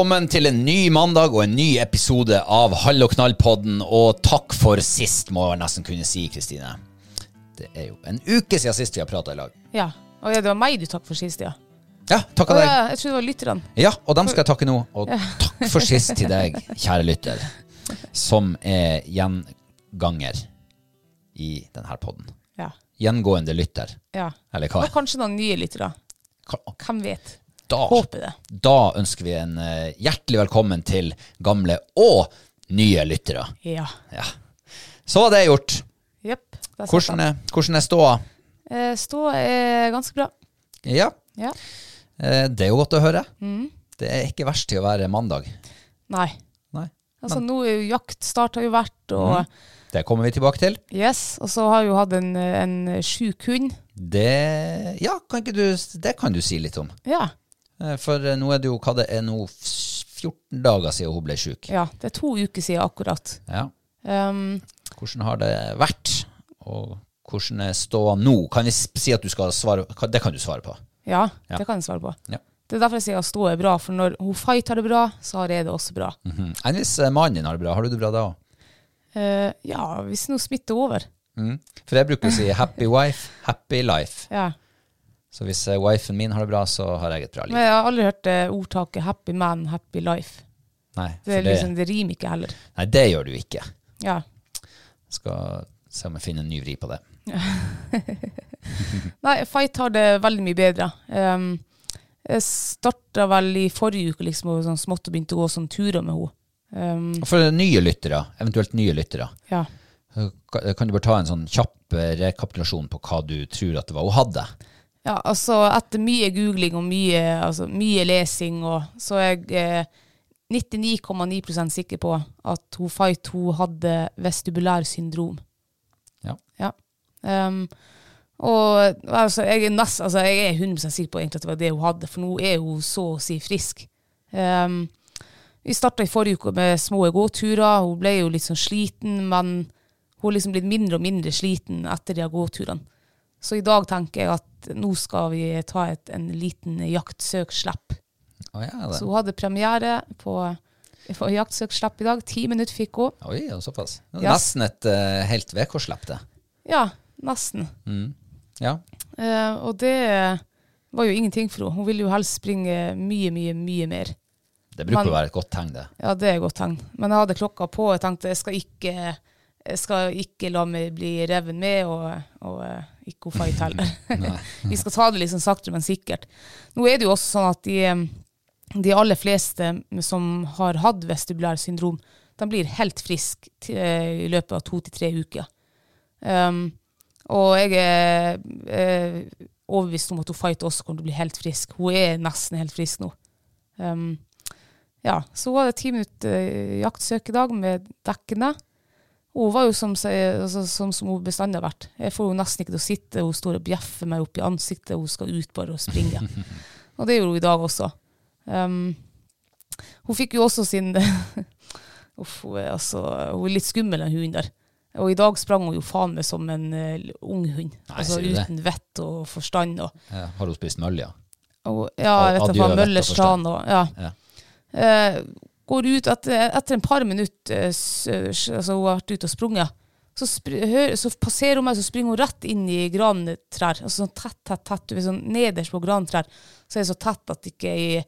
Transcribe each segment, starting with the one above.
Velkommen til en ny mandag og en ny episode av Hall og knall-podden. Og takk for sist, må jeg nesten kunne si, Kristine. Det er jo en uke siden sist vi har prata i lag. Ja. Og ja, det var meg du takk for sist, ja. Ja, takk av ja, deg. jeg trodde det var lytterne. Ja, og dem skal jeg takke nå. Og takk for sist til deg, kjære lytter, som er gjenganger i denne podden. Ja. Gjengående lytter, ja. eller hva? Og kanskje noen nye lyttere. Hvem vet? Da, Håper det. da ønsker vi en eh, hjertelig velkommen til gamle og nye lyttere. Ja. Ja. Så var det gjort. Jepp. der satt Hvordan er, hvordan er ståa? Eh, er ganske bra. Ja, Ja. eh, det er jo godt å høre. Mm. Det er ikke verst til å være mandag. Nei. Nei. Altså, nå er jo jaktstart har jo vært, og Mhm. Det kommer vi tilbake til. yes, og så har jeg jo hatt en, en sjuk hund. Det Ja, kan ikke du, det kan du si litt om. Ja. Eh, For eh, nå er det jo hva det er nå 14 dager siden hun ble syk. ja. Det er to uker siden akkurat. Ja. Um, Hvordan har det vært? Og hvordan er ståa nå? Kan jeg si at du skal svare Det kan du svare på. ja, Ja. det kan jeg svare på. Ja. Det er derfor jeg sier at stå er bra, for når hun Fight har det bra, så har jeg det også bra. Mhm. Enn hvis eh, mannen din har det bra, har du det bra da òg? Uh, ja, hvis nå smitter over. For jeg bruker å si 'happy wife, happy life'. Ja. Så hvis eh, wifen min har det bra, så har jeg et bra liv. Men jeg har aldri hørt det ordtaket 'happy man, happy life'. Nei, Det, det, liksom, det rimer ikke heller. nei, det gjør du ikke. Ja. Skal se om jeg finner en ny vri på det. Nei, Fight har det veldig mye bedre. Um, jeg starta vel i forrige uke liksom, og sånn smått og begynte å gå sånn turer med henne. Um, Og For nye lyttere, eventuelt nye lyttere, ja. kan du bare ta en sånn kjapp eh, rekapitulasjon på hva du tror at det var hun hadde? Ja, altså etter mye googling og mye, altså, mye lesing, og, så er jeg eh, 99,9% sikker på at hun Fight hun hadde vestibulær syndrom. Ja. Ja. Um, og altså, jeg, er nest, altså, jeg er 100 sikker på egentlig at det var det hun hadde, for nå er hun så å si frisk. Um, vi starta i forrige uke med små gåturer. Hun ble jo litt sånn sliten, men hun har liksom blitt mindre og mindre sliten etter de gåturene. Så i dag tenker jeg at nå skal vi ta et, en liten jaktsøkslepp. Oh, ja. Så hun hadde premiere på, på jaktsøk-slipp i dag. Ti minutter fikk hun. Oi, såpass. Ja. Nesten et uh, helt VK-slepp, det. Ja, nesten. Ja. Uh, og det var jo ingenting for henne. Hun ville jo helst springe mye, mye, mye mer. Det bruker Men- å være et godt tegn, det. Ja, det er et godt tegn. Men jeg hadde klokka på. Jeg tenkte jeg skal ikke jeg skal ikke la meg bli revet med, og, og eh, ikke hun fight heller. Vi skal ta det liksom sakte, men sikkert. Nå er det jo også sånn at de, eh, de aller fleste som har hatt vestibulær syndrom, de blir helt friske eh, i løpet av to til tre uker. Um, og jeg er er overbevist om at hun Fight også kommer til å bli helt frisk. Hun er nesten helt frisk nå. Um, ja, så var det ti minutter jaktsøk i dag med dekkene. Hun var jo som, altså, som, som hun bestandig har vært. Jeg får jo nesten ikke til å sitte. Hun står og bjeffer meg opp i ansiktet. Hun skal ut bare og springe. og det gjorde hun i dag også. Um, hun fikk jo også sin Uff, hun er, altså, hun er litt skummel, den hunden der. Og i dag sprang hun jo faen meg som en uh, ung hund. Nei, altså det? uten vett og forstand. Og, Ja, har hun spist mølja? og, ja, jeg vet ikke og Møllers forstand. og ja. Ja. Eh, går ut etter, etter en par minutter, eh, altså hun har vært ute og sprunget, så, så passerer hun meg, så springer hun rett inn i grantrær. Altså sånn tett, tett, tett. Sånn nederst på grantrær så er det så tett at ikke ei,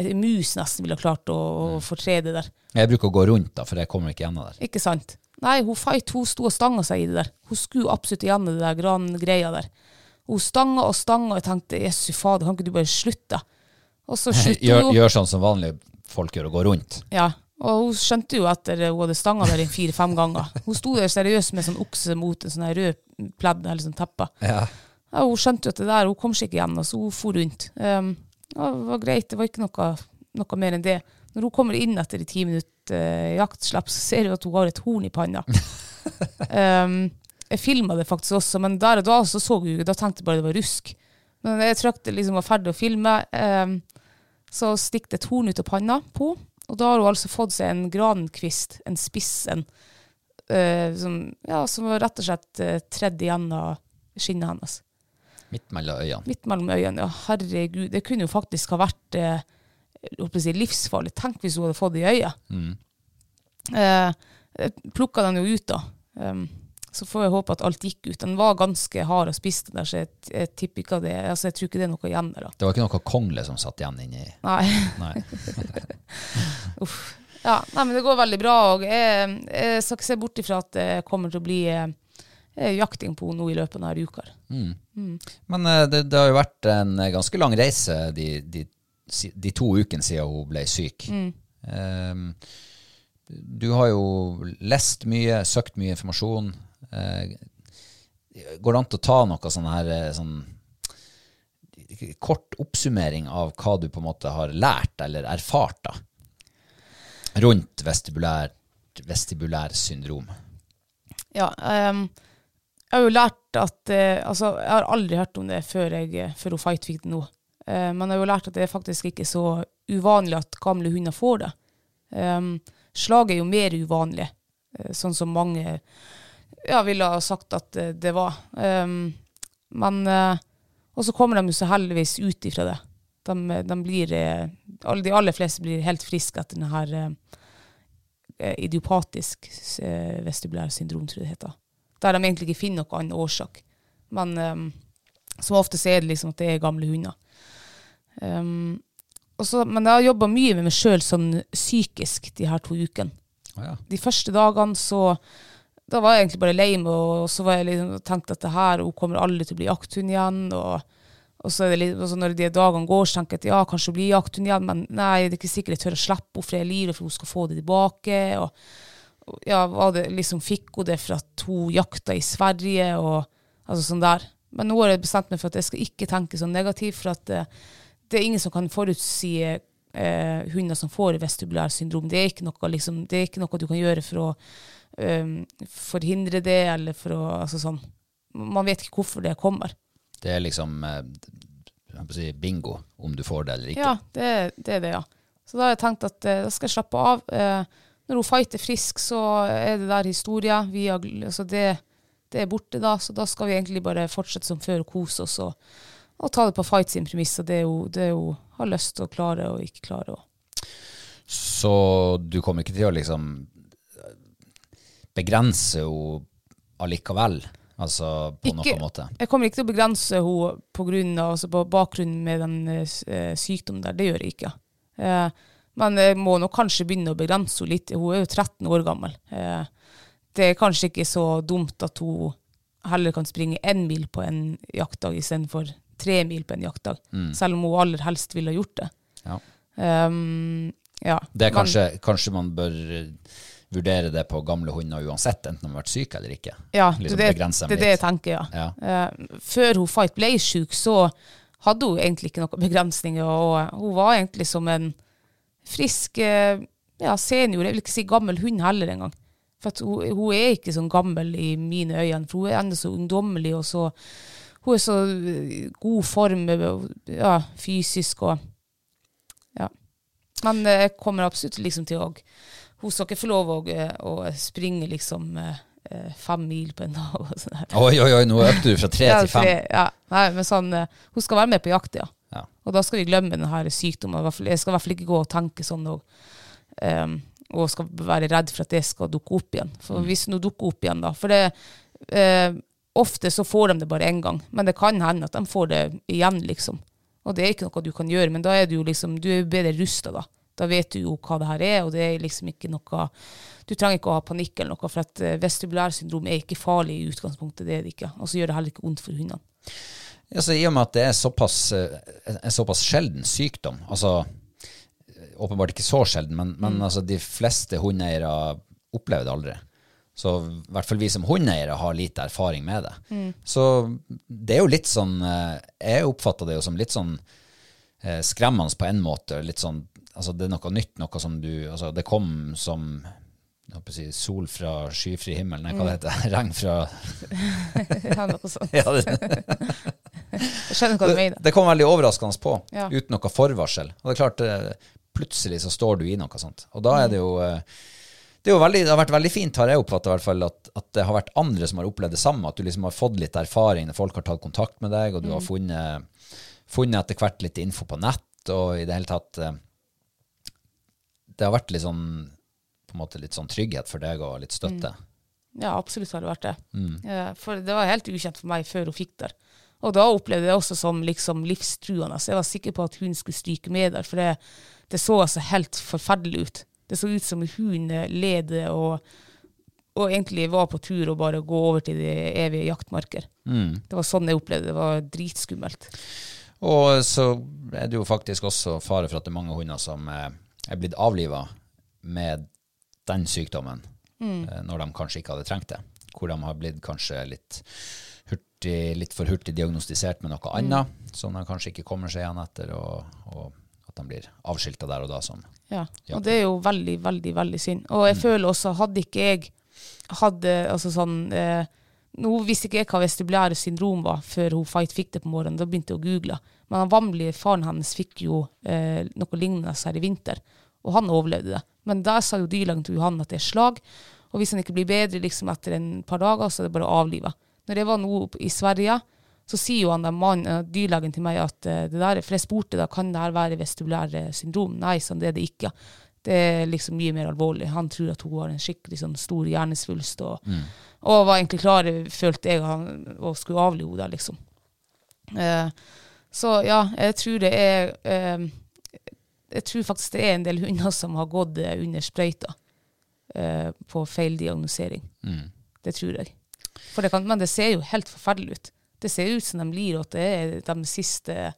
ei mus nesten ville klart å, Mm. å fortre det der. Jeg bruker å gå rundt, da, for jeg kommer ikke gjennom der. Ikke sant? Nei, hun fight, hun sto og stanga seg i det der. Hun skulle absolutt igjennom det der grangreia der. Hun stanga og stanga, og jeg tenkte jesu fader, kan ikke du bare slutte? Og så slutter hun Gjør, gjør sånn som vanlige folk gjør, å gå rundt. Ja, og hun skjønte jo etter hun hadde stanga der fire-fem ganger. Hun sto der seriøst med sånn okse mot en sånn rød pledd eller sånn teppe. Ja. Ja, hun skjønte jo at det der, hun kom seg ikke igjen, så hun for rundt. Um, ja, det var greit, det var ikke noe, noe mer enn det. Når hun kommer inn etter de ti minutter uh, jaktslipp, så ser du at hun har et horn i panna. um, jeg filma det faktisk også, men der og da så så hun ikke, da tenkte jeg bare det var rusk. Men jeg trykte liksom var ferdig å filme, um, så stikk det et horn ut av panna på, og da har hun altså fått seg en grankvist, en spiss en, eh, som, ja, som rett og slett uh, tredd igjennom skinnet hennes. Midt mellom øynene. Midt mellom øynene, ja, herregud. Det kunne jo faktisk ha vært eh, si, livsfarlig. Tenk hvis hun hadde fått det i øyet. Mm. Eh, plukka den jo ut, da. Um, så får jeg håpe at alt gikk ut. Den var ganske hard og spiste der, så jeg, jeg tipper ikke det altså, Jeg tror ikke det er noe igjen der. da. Det var ikke noe kongle som satt igjen inni Nei. Nei. Uff. Ja, nei, men det går veldig bra. Og jeg, jeg skal ikke se bort ifra at det kommer til å bli eh, jakting på henne nå i løpet av denne uka. Men eh, det, det har jo vært en eh, ganske lang reise de, de, de to ukene siden hun ble syk. Eh, du har jo lest mye, søkt mye informasjon. Eh, går det an å ta noe sånn her eh, sånn kort oppsummering av hva du på en måte har lært eller erfart da, rundt vestibulær, vestibulær syndrom? Ja, um, jeg har jo lært at uh, Altså, jeg har aldri hørt om det før, jeg, før Fight fikk det nå. Uh, men jeg har jo lært at det er faktisk ikke så uvanlig at gamle hunder får det. Um, slag er jo mer uvanlig, uh, sånn som mange ja, ville ha sagt at det, det var. Um, men eh, Og så kommer de jo så heldigvis ut ifra det. De, de blir eh, De aller fleste blir helt friske etter denne her eh, idiopatisk vestibulær syndrom, tror jeg det heter. Der de egentlig ikke finner noen annen årsak. Men um, som ofte så er det liksom at det er gamle hunder. Um, så- men jeg har jobba mye med meg sjøl sånn psykisk de her to ukene. Å ja. De første dagene så Da var jeg egentlig bare lei meg, og så var jeg liksom, tenkte at det her, hun kommer aldri til å bli jakthund igjen. og og så litt, og så når de dagene går, så tenker jeg at ja, kanskje hun blir jakthund igjen, men nei, det er ikke sikkert jeg tør å slippe henne for jeg er livet, for hun skal få det tilbake. og og ja, det liksom fikk hun det for at hun jakta i Sverige og altså sånn der. Men nå har jeg bestemt meg for at jeg skal ikke tenke sånn negativt, for at eh, det er ingen som kan forutsi eh, hunder som får vestibulær syndrom. Det er, noe, liksom, det er ikke noe du kan gjøre for å eh, forhindre det, eller for å altså sånn. Man vet ikke hvorfor det kommer. Det er liksom eh, si bingo, om du får det eller ikke. Ja, det, det er det, ja. Så da har jeg tenkt at eh, da skal jeg slappe av. Eh, når hun Fight er frisk, så er det der historie. Vi har, altså det, det er borte da, så da skal vi egentlig bare fortsette som før og kose oss og, og ta det på Fight sin premiss. Og det hun, det hun har lyst til å klare og ikke klare. Og. Så du kommer ikke til å liksom begrense henne allikevel, altså på Ikke- noen måte? Jeg kommer ikke til å begrense henne på, grunn av, altså på bakgrunn med den eh, eh, sykdommen der. Det gjør jeg ikke. Eh, men jeg må nok kanskje begynne å begrense henne litt. Hun er jo 13 år gammel. Eh, det er kanskje ikke så dumt at hun heller kan springe én mil på en jaktdag istedenfor tre mil på en jaktdag. Selv om hun aller helst ville ha gjort det. Ja. Um, ja. Det er Men- kanskje, kanskje man bør vurdere det på gamle hunder uansett, enten de har vært syke eller ikke. Ja, Liksom det, er det jeg tenker, ja. Ja. Uh, før hun Fight ble syk, så hadde hun egentlig ikke noen begrensninger, og hun var egentlig som en frisk eh, ja, senior, jeg vil ikke si gammel hund heller engang. For hun, hun er ikke sånn gammel i mine øyne, for hun er ennå så ungdommelig, og så hun er så eh, god form eh, ja, fysisk og Ja. Men eh, jeg kommer absolutt liksom til å Hun skal ikke få lov å, eh, å springe liksom eh, eh, fem mil på en dag. og sånn. Oi, oi, oi, nå økte du fra tre Ja, til fem. Ja, nei, men sånn, hun skal være med på jakt, ja. Ja. Og da skal vi glemme denne sykdommen. Jeg skal i hvert fall ikke gå og tenke sånn og, ehm, og skal være redd for at det skal dukke opp igjen. Mm. For hvis det nå dukker opp igjen, da For det, eh, ofte så får de det bare én gang, men det kan hende at de får det igjen, liksom. Og det er ikke noe du kan gjøre, men da er du jo liksom Du er bedre rusta, da. Da vet du jo hva det her er, og det er liksom ikke noe Du trenger ikke å ha panikk eller noe, for at eh, vestibulærsyndrom er ikke farlig i utgangspunktet. Det er det ikke. Og så gjør det heller ikke vondt for hundene. Altså, I og med at det er såpass, eh, en såpass sjelden sykdom, altså eh, åpenbart ikke så sjelden, men, men Mm. altså, de fleste hundeeiere opplever det aldri. Så i hvert fall vi som hundeeiere har lite erfaring med det. Mm. Så det er jo litt sånn Jeg oppfatter det jo som litt sånn skremmende på en måte. Litt sånn, altså Det er noe nytt, noe som du altså Det kom som si, sol fra skyfri himmel, nei, hva det heter Regn fra Ja, noe sånt. ja, det, Jeg skjønner hva du mener. det kom veldig overraskende på, Ja. uten noe forvarsel. Og det er klart, eh, plutselig så står du i noe sånt. Og da er det jo eh, det, veldig, det har vært veldig fint, har jeg fall, at, at det har vært andre som har opplevd det samme. At du liksom har fått litt erfaring når folk har tatt kontakt med deg, og du har funnet, funnet etter hvert litt info på nett, og i det hele tatt eh, Det har vært litt sånn på en måte litt sånn trygghet for deg og litt støtte. Ja, absolutt har det vært det. Mm. For det var helt ukjent for meg før hun fikk det. Og da opplevde jeg det også som liksom livstruende. Så jeg var sikker på at hun skulle stryke med der, for det, det så altså helt forferdelig ut. Det så ut som hun led og, og egentlig var på tur og bare gå over til de evige jaktmarker. Mm. Det var sånn jeg opplevde det. Det var dritskummelt. Og så er det jo faktisk også fare for at det er mange hunder som eh, er blitt avliva med den sykdommen, mm. når de kanskje ikke hadde trengt det. Hvor de har blitt kanskje litt, hurtig, litt for hurtig diagnostisert med noe annet, som de kanskje ikke kommer seg igjen etter, og, og at de blir avskilta der og da som Ja, Ja. og det er jo veldig, veldig, veldig synd. Og jeg føler også, hadde ikke jeg hadde altså sånn eh, Nå visste ikke jeg hva vestibulære syndrom var før hun Fight fikk det på morgenen. Da begynte jeg å google. Men han vamlige faren hennes fikk jo eh, noe lignende her i vinter, og han overlevde det. Men der sa jo dyrlegen til Johan at det er slag, og hvis han ikke blir bedre liksom etter en par dager, så er det bare å avlive. Når jeg var nå i Sverige, så sier jo han der mann, eh, dyrlegen til meg at eh, det der, for jeg spurte da, kan det her være vestibulære syndrom? Nei, sånn det er det ikke. Det er liksom mye mer alvorlig. Han tror at hun har en skikkelig sånn stor hjernesvulst, og, og var egentlig klar, følte jeg, han, og skulle avlive henne, liksom. Eh, så ja, jeg tror det er eh, Jeg tror faktisk det er en del hunder som har gått eh, under sprøyta eh, på feil diagnosering. mm. Det tror jeg. For det kan, men det ser jo helt forferdelig ut. Det ser ut som de lir, at det er de siste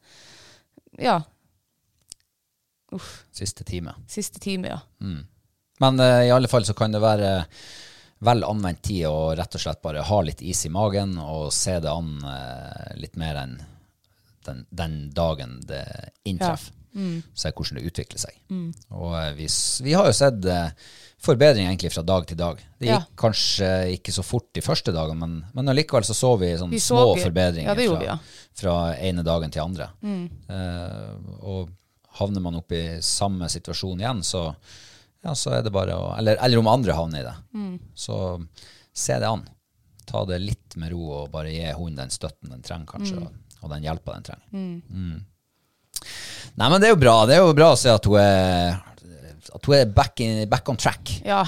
Ja, siste time. siste time, ja. Men eh, i alle fall så kan det være vel anvendt tid å rett og slett bare ha litt is i magen og se det an eh, litt mer enn den, den dagen det inntreffer. Se hvordan det utvikler seg. Og eh, vi, vi har jo sett eh, forbedring egentlig fra dag til dag. Det gikk Ja. kanskje ikke så fort de første dagene, men, men allikevel så så vi Vi så små vi- forbedringer ja, fra, vi, ja. fra ene dagen til andre. Eh, og havner man opp i samme situasjon igjen, så, ja, så er det bare å eller, eller om andre havner i det, Mm. så se det an. Ta det litt med ro og bare gi hunden den støtten den trenger, kanskje, Mm. Og, og den hjelpa den trenger. Mm. Nei, men det er jo bra. Det er jo bra å se at hun er, at hun er back, in, back on track. Ja,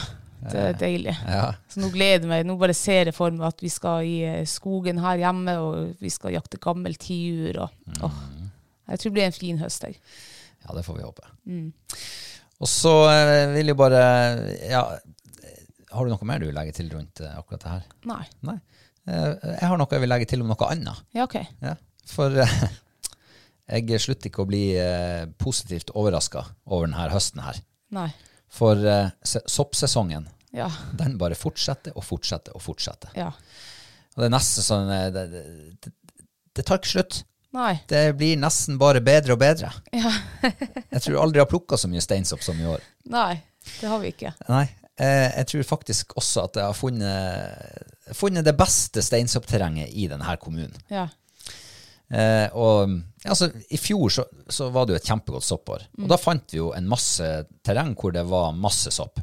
det er deilig. Ja. Så nå gleder jeg meg. Nå bare ser jeg for meg at vi skal i eh, skogen her hjemme, og vi skal jakte gammel tiur. Og, åh, jeg tror det blir en fin høst. Jeg. Ja, det får vi håpe. Mm. Og så eh, vil jeg bare Ja, har du noe mer du vil legge til rundt eh, akkurat det her? Nei. Nei. Eh, jeg har noe jeg vil legge til om noe annet. Ja, ok. Ja. For eh, jeg slutter ikke å bli eh, positivt overraska over denne høsten her. Nei. For eh, soppsesongen, Ja. den bare fortsetter og fortsetter og fortsetter. Ja. Og det er nesten sånn det, det, det, tar ikke slutt. Nei. Det blir nesten bare bedre og bedre. Ja. Jeg tror aldri jeg har plukka så mye steinsopp som i år. Nei, det har vi ikke. Nei, jeg tror faktisk også at jeg har funnet, funnet det beste steinsoppterrenget i denne kommunen. Ja. Eh, og altså, I fjor så, så var det jo et kjempegodt soppår. Og da fant vi jo en masse terreng hvor det var masse sopp.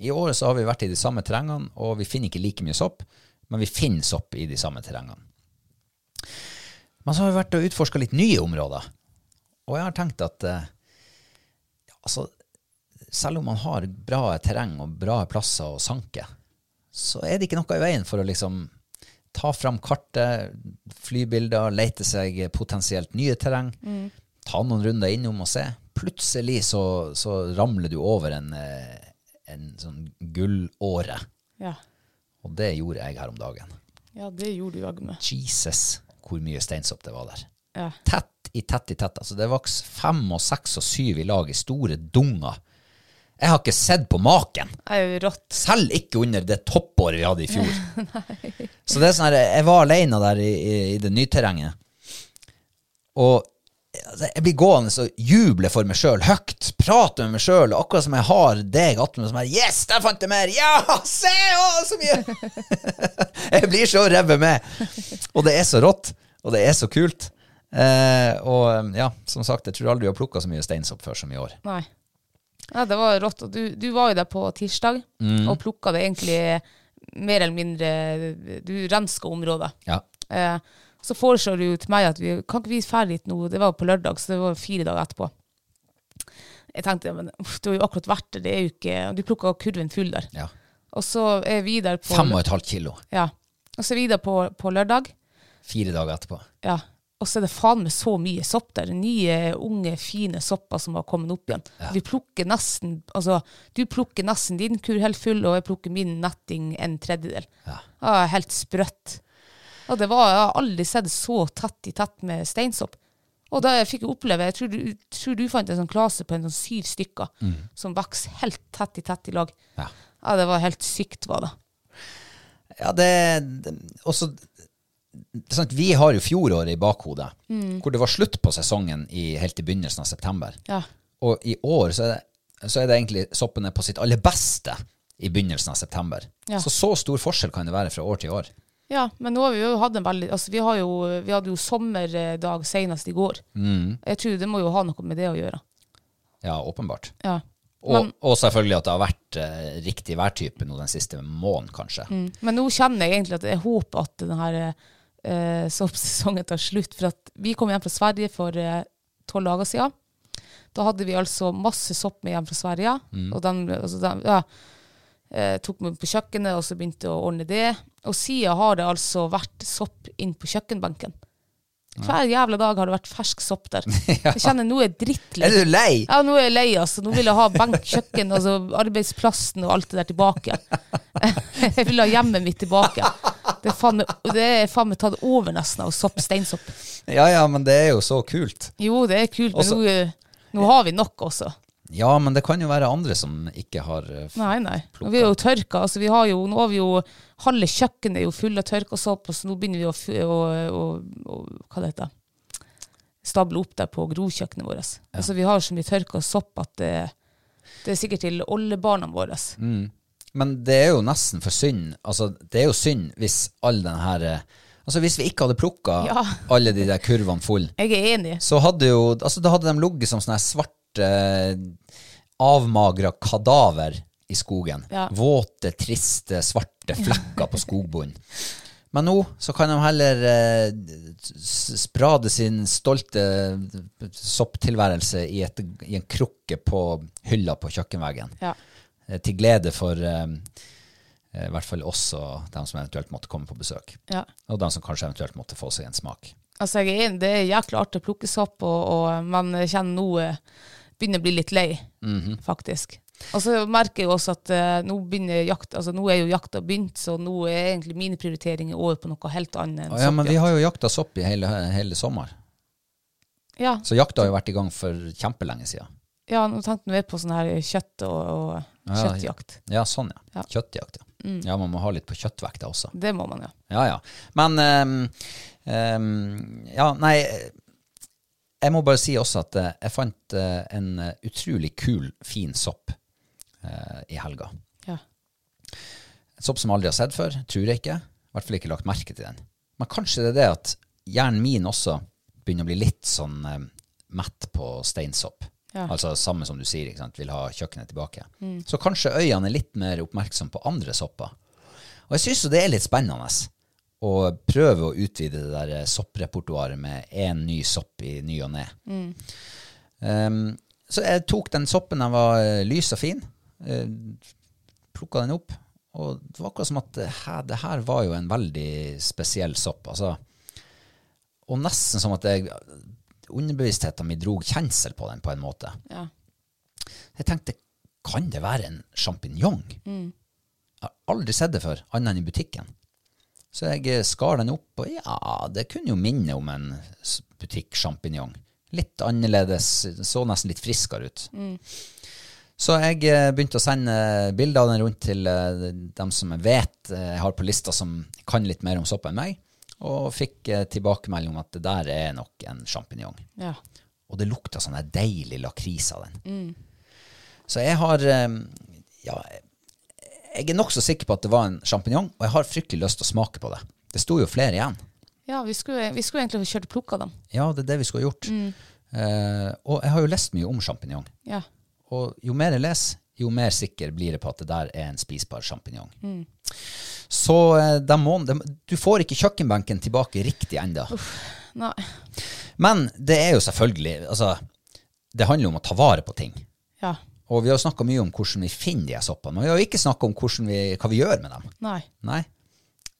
I året så har vi vært i de samme terrengene, og vi finner ikke like mye sopp, men vi finner sopp i de samme terrengene. Men så har vi vært og utforska litt nye områder. Og jeg har tenkt at eh, altså, selv om man har bra terreng og bra plasser å sanke, så er det ikke noe i veien for å liksom ta fram kartet, flybilder, lete seg potensielt nye terreng, ta noen runder innom og se. Plutselig så, så ramler du over en, eh, en sånn gullåre. Ja. Og det gjorde jeg her om dagen. ja, det gjorde du jaggu meg. Jesus, hvor mye steinsopp det var der. Ja. Tett i tett i tett. Altså det vokste fem og seks og syv i lag i store dunger. Jeg har ikke sett på maken. Det er jo rått. Selv ikke under det toppåret vi hadde i fjor. Så det er sånn her, jeg var alene der i, i, i det nyterrenget. Og altså, jeg blir gående og juble for meg sjøl, høyt, prate med meg sjøl, akkurat som jeg har deg attmed som er Yes, der fant jeg mer! Ja, se! Å, så mye! jeg blir så revet med. Og det er så rått, og det er så kult. Eh, og ja, som sagt, jeg tror aldri jeg har plukka så mye steinsopp før som i år. Nei. Ja, det var rått. Du, du var jo der på tirsdag og plukka det egentlig mer eller mindre Du renska området. Ja. Eh, så foreslår du til meg at vi kan ikke vi ferdig dit nå. Det var på lørdag, så det var fire dager etterpå. Jeg tenkte men uff, du har jo akkurat vært der, det er jo ikke Du plukka kurven full der. ja. Og så er vi der på Fem og et halvt kilo. Ja. Og så er vi der på, på lørdag. Fire dager etterpå. Ja. Og så er det faen meg så mye sopp der. Nye, unge, fine sopper som har kommet opp igjen. Vi plukker nesten Altså, du plukker nesten din kur helt full, og jeg plukker min netting en tredjedel. Ja. Ja, helt sprøtt. Og det var, Jeg har aldri sett så tett i tett med steinsopp. Og da jeg fikk jeg oppleve Jeg tror du, tror du fant en sånn klase på en sånn syv stykker som vokser helt tett i tett i lag. Ja. Ja, det var helt sykt, var det. Ja, det, det også, Vi har jo fjoråret i bakhodet, hvor det var slutt på sesongen i, helt i begynnelsen av september. Ja. Og i år så er, det, så er det egentlig soppene på sitt aller beste i begynnelsen av september. Ja. Så så stor forskjell kan det være fra år til år. Ja, men nå har vi jo hatt en veldig Altså, vi, har jo, vi hadde jo sommerdag senest i går. Jeg tror det må jo ha noe med det å gjøre. Ja, åpenbart. Ja. Og, Men, og selvfølgelig at det har vært eh, riktig værtype nå den siste måneden, kanskje. men nå kjenner jeg egentlig at jeg håper at denne eh, soppsesongen tar slutt. For at vi kom hjem fra Sverige for tolv dager siden. Da hadde vi altså masse sopp med hjem fra Sverige. Og den, altså den ja, eh, tok meg på kjøkkenet og så begynte å ordne det. Og siden har det altså vært sopp inn på kjøkkenbenken. Hver jævla dag har det vært fersk sopp der. Jeg kjenner nå er jeg drittlei. Er du lei? Ja, nå er jeg lei, altså. Nå vil jeg ha benk, kjøkken, altså arbeidsplassen og alt det der tilbake. Jeg vil ha hjemmet mitt tilbake. Det er faen meg, tatt over nesten av sopp, steinsopp. Ja ja, men det er jo så kult. Jo, det er kult, men Også- nå, eh, nå har vi nok også. Ja, men det kan jo være andre som ikke har plukka. Nei, nei. Og vi er jo tørka. Altså, vi har jo, nå har vi jo Halve kjøkkenet er jo full av tørka sopp, og så nå begynner vi å, å, å, å Hva det heter Stable opp der på grovkjøkkenet vårt. Altså, vi har så mye tørka sopp at det, det er sikkert til oldebarna våre. Men det er jo nesten for synd. Altså, det er jo synd hvis all den her eh, Altså, hvis vi ikke hadde plukka Ja. alle de der kurvene full, Jeg er enig. så hadde jo Altså, da hadde de ligget som sånne her svarte, avmagra kadaver i skogen. Ja. Våte, triste, svarte flekker på skogbunnen. Men nå så kan de heller eh, sprade sin stolte sopptilværelse i, et, i en krukke på hylla på kjøkkenveggen. Ja. Eh, Til glede for eh, eh, i hvert fall oss og dem som eventuelt måtte komme på besøk. ja. Og dem som kanskje eventuelt måtte få seg en smak. Altså, jeg er. Det er jækla artig å plukke sopp, og, og man kjenner nå eh, begynner å bli litt lei, faktisk. Og så merker jeg også at uh, nå, jakt, altså, nå er jo jakta begynt, så nå er egentlig mine prioriteringer over på noe helt annet Å, ja, men vi har jo jakta sopp i hele, hele sommer. Ja, Så jakta har jo vært i gang for kjempelenge siden. ja, nå tenkte jeg på sånn her kjøtt og, og kjøttjakt. Ja, sånn, ja. Ja. Mm. Kjøttjakt, ja. Ja, man må ha litt på kjøttvekta også. Det må man, ja. Ja, ja. Men um, um, Ja, nei Jeg må bare si også at eh, jeg fant eh, en eh, utrolig kul, fin sopp eh, i helga. ja. En sopp som jeg aldri har sett før, tror jeg ikke. I hvert fall ikke lagt merke til den. Men kanskje det er det at hjernen min også begynner å bli litt sånn mett på steinsopp. Ja. Altså samme som du sier, ikke sant? vil ha kjøkkenet tilbake. Så kanskje øynene er litt mer oppmerksom på andre sopper. Og jeg syns jo det er litt spennende å prøve å utvide det der eh, sopprepertoaret med én ny sopp i ny og ne. Um, så jeg tok den soppen, den var eh, lys og fin. Uh, Plukka den opp. Og det var akkurat som at det her, det her var jo en veldig spesiell sopp. Altså, og nesten som at jeg, underbevisstheten min drog kjensel på den på en måte. ja. Jeg tenkte, kan det være en sjampinjong? Jeg har aldri sett det før, annet enn i butikken. Så jeg eh, skar den opp, og ja, det kunne jo minne om en butikksjampinjong. Litt annerledes, så nesten litt friskere ut. Så jeg eh, begynte å sende bilder av den rundt til eh, dem som jeg vet jeg har på lista som kan litt mer om sopp enn meg, og fikk tilbakemelding om at det der er nok en sjampinjong. ja. Og det lukta sånn deilig lakris av den. Så jeg har Ja, jeg er nokså sikker på at det var en sjampinjong, og jeg har fryktelig lyst til å smake på det. Det sto jo flere igjen. Ja, vi skulle, vi skulle egentlig kjørt og plukka dem. Ja, det er det vi skulle ha gjort. Eh, og jeg har jo lest mye om sjampinjong. Ja. Og jo mer jeg leser, jo mer sikker blir jeg på at det der er en spisbar sjampinjong. Så eh, de må, de, du får ikke kjøkkenbenken tilbake riktig ennå. Men det er jo selvfølgelig altså, Det handler om å ta vare på ting. Ja. Og vi har snakka mye om hvordan vi finner de her soppene, men vi har ikke snakka om vi, hva vi gjør med dem. Nei. Nei.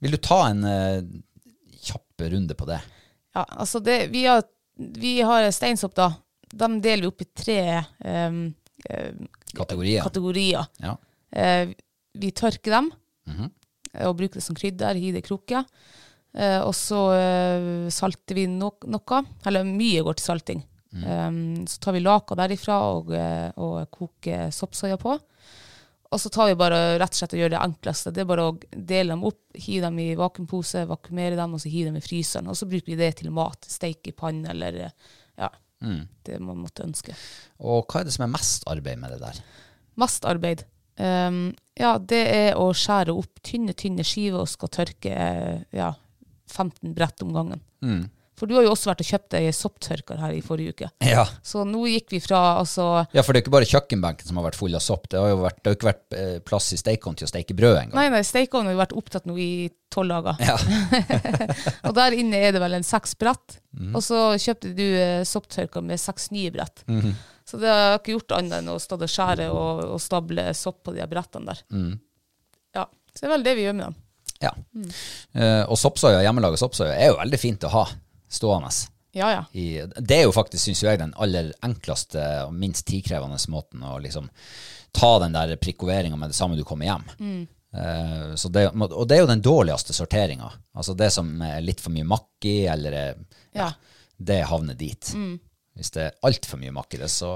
Vil du ta en uh, kjapp runde på det? Ja, altså det, vi, har, vi har steinsopp, da. De deler vi opp i tre eh, Kategorier. kategorier. Ja. Uh, vi tørker dem mm -hmm. og bruker det som krydder, i det krukke. Eh, og så salter vi no noe, eller mye går til salting. Eh, så tar vi laka derifra og, eh, og koker soppsoya på. Og så tar vi bare rett og slett og gjør det enkleste. Det er bare å dele dem opp, hive dem i vakuumpose, vakuumere dem, og så hive dem i fryseren. Og så bruker vi det til mat. Steik i panne eller ja, ja, det man måtte ønske. Og hva er det som er mest arbeid med det der? Mest arbeid. Um, ja, det er å skjære opp tynne, tynne skiver og skal tørke eh, ja, 15 brett om gangen. For du har jo også vært og kjøpt ei sopptørker her i forrige uke. Ja. Så nå gikk vi fra altså ja, for det er ikke bare kjøkkenbenken som har vært full av sopp. Det har jo vært, det har ikke vært eh, plass i stekeovnen til å steke brød engang. Nei, nei, stekeovnen har jo vært opptatt nå i tolv dager. Ja. og der inne er det vel en seks brett. Og så kjøpte du eh, sopptørker med seks nye brett. Så det har jeg ikke gjort annet enn å stå og skjære og, og stable sopp på de brettene der. Ja, Så det er vel det vi gjør med dem. ja. Eh, og soppsoya, hjemmelaga soppsoya, er jo veldig fint å ha stående. Ja, ja. I, det er jo faktisk, syns jeg, den aller enkleste og minst tidkrevende måten å liksom ta den der prikkoveringa med det samme du kommer hjem. Eh, så det, og det er jo den dårligste sorteringa. Altså det som er litt for mye makk i, eller ja, Ja. det havner dit. Hvis det er altfor mye makk i det, så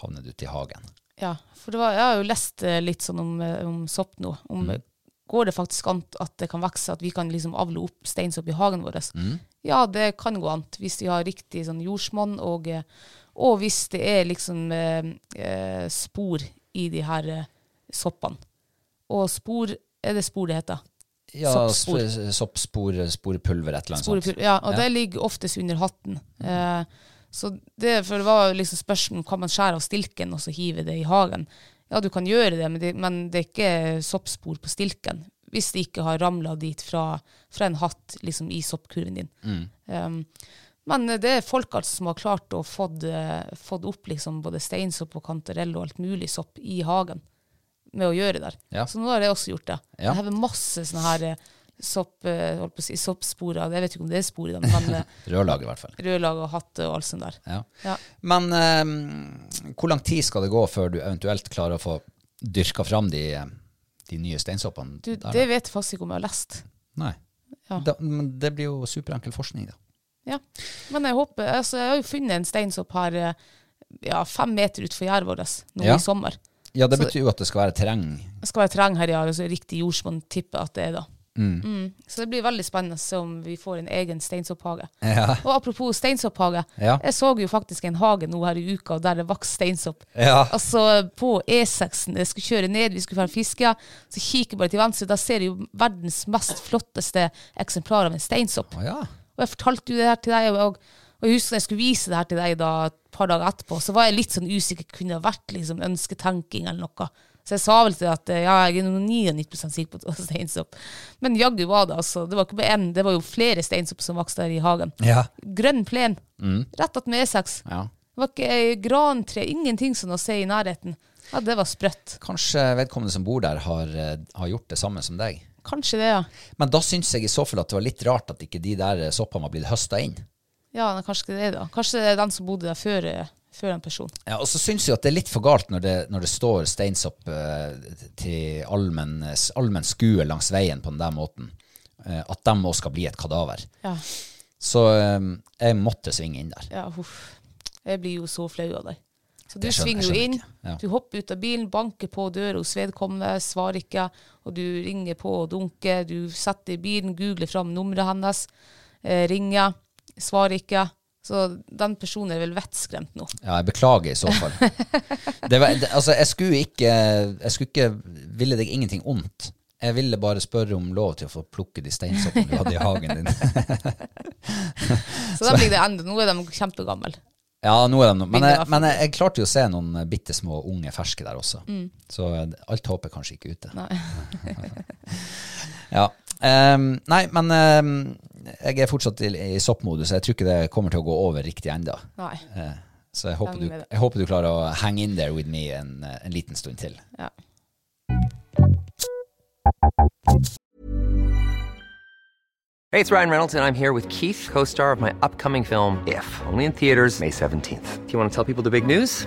havner du til hagen. Ja, for det var, jeg har jo lest eh, litt sånn om, eh, om sopp nå. Om, Mm. Går det faktisk an at det kan vokse, at vi kan liksom avle opp steinsopp i hagen vår? Mm. Ja, det kan gå an, hvis de har riktig sånn jordsmonn, og, eh, og hvis det er liksom eh, eh, spor i de her eh, soppene. Og spor, er det spor det heter? Ja, Soppspor. Soppspor, sporepulver, et eller annet sånt. Ja, og Ja. det ligger oftest under hatten. Eh, så det, for det var liksom spørsmål om kan man skjære av stilken og så hive det i hagen. Ja, du kan gjøre det, men det, men det er ikke soppspor på stilken. Hvis det ikke har ramla dit fra, fra en hatt liksom i soppkurven din. Um, men det er folk altså som har klart å fått, eh, fått opp liksom både steinsopp og kantarell og alt mulig sopp i hagen med å gjøre der. Ja. Så nå har jeg også gjort det. Ja. Jeg har masse sånne her sopp, eh, på å si, soppsporer. Jeg vet ikke om det er spor i dem, men eh, Rødlag, i hvert fall. rødlag og hatt og alt sånt der. Ja. Ja. Men eh, hvor lang tid skal det gå før du eventuelt klarer å få dyrka fram de, de nye steinsoppene? Du, der, det vet faktisk ikke om jeg har lest. Nei. Ja. Da, men det blir jo superenkel forskning, da. Ja. Men jeg håper altså, Jeg har jo funnet en steinsopp her eh, ja, fem meter utenfor gjerdet vårt nå Ja. i sommer. Ja, det betyr jo at det skal være terreng. Det skal være terreng her, ja. Altså, riktig jord som man tipper at det er, da. Mm. Mm. Så det blir veldig spennende om vi får en egen steinsopphage. Ja. Og apropos steinsopphage. Ja. Jeg så jo faktisk en hage nå her i uka der det vokste steinsopp. Ja. Altså på E6-en, jeg skulle kjøre ned, vi skulle få fiske, så kikker jeg bare til venstre, da ser jeg jo verdens mest flotteste eksemplar av en steinsopp. Oh, ja. Og jeg fortalte jo det her til deg, og, og jeg husker jeg skulle vise det her til deg da, et par dager etterpå, så var jeg litt sånn usikker, kunne det vært liksom ønsketenking eller noe. Så jeg sa vel til at eh, ja, jeg er nå 99% sikker på at det var steinsopp. Men jaggu var det, altså. Det var ikke bare én, det var jo flere steinsopp som vokste der i hagen. Ja. Grønn plen, rett attmed E6. ja. Det var ikke grantre, ingenting sånn å se i nærheten. Ja, det var sprøtt. Kanskje vedkommende som bor der, har, eh, har gjort det samme som deg. Kanskje det, ja. Men da syns jeg i så fall at det var litt rart at ikke de der soppene var blitt høsta inn. Ja, kanskje det, da. Kanskje det er den som bodde der før, eh, før en person. Ja, og så syns jeg at det er litt for galt når det, når det står steinsopp eh, til allmenn allmen skue langs veien på den der måten. Eh, at de òg skal bli et kadaver. Ja, Så eh, jeg måtte svinge inn der. ja huff. Jeg blir jo så flau av deg. Så du svinger jo inn, ja. du hopper ut av bilen, banker på døra hos vedkommende, svarer ikke, og du ringer på og dunker, du setter i bilen, googler fram nummeret hennes, eh, ringer, svarer ikke. Så den personen er vel vettskremt nå. Ja, jeg beklager i så fall. Det var, det, altså, jeg skulle ikke Jeg skulle ikke Ville deg ingenting ondt. Jeg ville bare spørre om lov til å få plukke de steinsoppene du hadde i hagen din. Så da blir det enda. Nå er de kjempegamle. Ja, nå er de. Men, jeg, men jeg, jeg klarte jo å se noen bitte små unge ferske der også. Så eh, alt håp er kanskje ikke ute. Nei. Ja. Um, nei, men um, jeg er fortsatt i, i soppmodus, jeg tror ikke det kommer til å gå over riktig ennå. Nei. Eh, så jeg håper, du, jeg håper du klarer å hang in there with me en, en liten stund til. Ja. Hey, it's Ryan Reynolds, and I'm here with Keith, co star of my upcoming film, If, only in theaters, May 17th. Do you want to tell people the big news?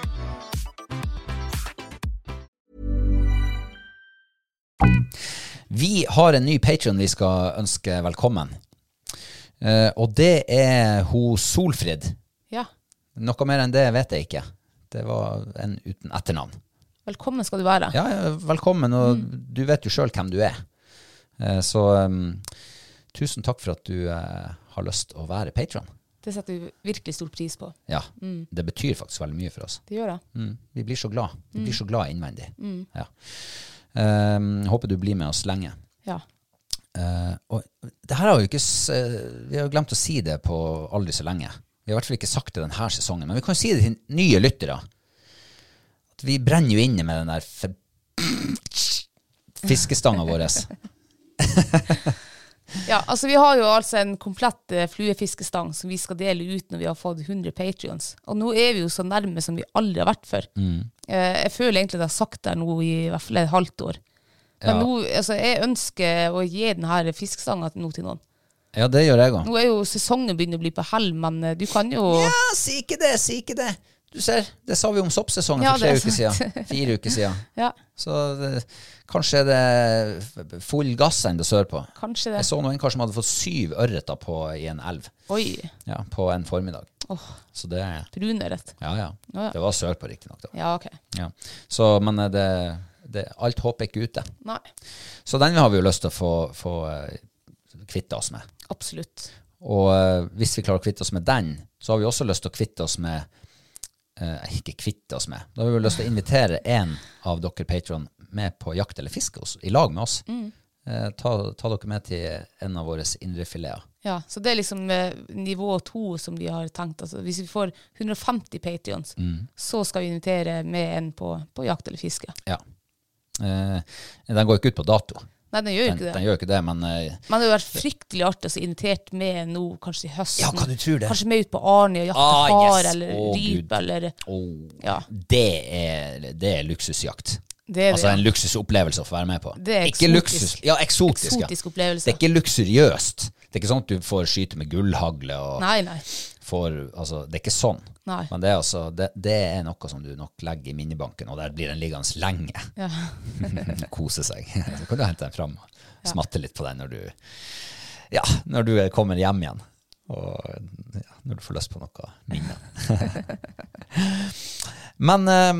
Vi har en ny patron vi skal ønske velkommen. Eh, og det er hun Solfrid. ja. Noe mer enn det vet jeg ikke. Det var en uten etternavn. Velkommen skal du være. Ja, ja, velkommen, og du vet jo sjøl hvem du er. Eh, så um, tusen takk for at du eh, har lyst å være patron. Det setter vi virkelig stor pris på. Ja, det betyr faktisk veldig mye for oss. Det gjør det. Mm, vi blir så glad. Vi blir så glad innvendig. Ja. Um, håper du blir med oss lenge. Ja. Eh, og det her har jo ikke eh, Vi har glemt å si det på aldri så lenge. Vi har i hvert fall ikke sagt det denne sesongen, men vi kan jo si det til nye lyttere. At vi brenner jo inne med den der fiskestanga vår. Ja, altså Vi har jo altså en komplett eh, fluefiskestang som vi skal dele ut når vi har fått 100 patrions. Og nå er vi jo så nærme som vi aldri har vært før. Mm. Eh, jeg føler egentlig det har sagt det nå i, i hvert fall et halvt år. Men Ja. nå, altså, jeg ønsker å gi denne fiskestanga nå til noen. Ja, det gjør jeg òg. Nå er jo sesongen begynner å bli på hell, men eh, du kan jo Ja, si ikke det, si ikke det. Du ser, det sa vi om soppsesongen Ja, for tre er uker siden. Fire uker siden. Ja, Så det, kanskje er det full gass ennå sørpå. kanskje det. Jeg så noen kar som hadde fått syv ørreter på i en elv Oi. ja, på en formiddag. Så det Brunørret. Ja, ja. Ja, ja. Det var sørpå, riktignok. Ja, ok. Ja. Så, men eh, det, det, alt håp er ikke ute. Nei, Så den har vi jo lyst til å få, få eh, kvitte oss med. absolutt. Og eh, hvis vi klarer å kvitte oss med den, så har vi også lyst til å kvitte oss med eh, Ikke kvitte oss med. Da har vi vel lyst til å invitere en av dere patron med på jakt eller fiske hos, i lag med oss. Eh, ta, ta dere med til en av våre indrefileter. Ja, så det er liksom eh, nivå to som de har tenkt. Altså, hvis vi får 150 patrions, Mm. så skal vi invitere med en på, på jakt eller fiske. Ja. Eh, den går ikke ut på dato. Nei, den gjør jo ikke det. den gjør ikke det, men eh, Men det hadde vært fryktelig artig å så invitert med nå, kanskje i høsten. Ja, hva du tror det? Kanskje med ut på Arne og jakte Ah, har yes. eller Å, rype eller åh, Ja. det, er, det er luksusjakt. Det er det, altså en luksusopplevelse å få være med på. Det er ikke eksotisk. luksus, ja, eksotisk, Eksotisk ja. opplevelse. Det er ikke luksuriøst. Det er ikke sånn at du får skyte med gullhagle og Nei, nei. får Altså, det er ikke sånn. Nei. Men det er, altså, det, det er noe som du nok legger i minnebanken, og der blir den liggende lenge. Ja. Kose seg. Så kan du hente den fram og smatte litt på den når du Ja, når du kommer hjem igjen. Og ja, når du får lyst på noe minne. Men eh,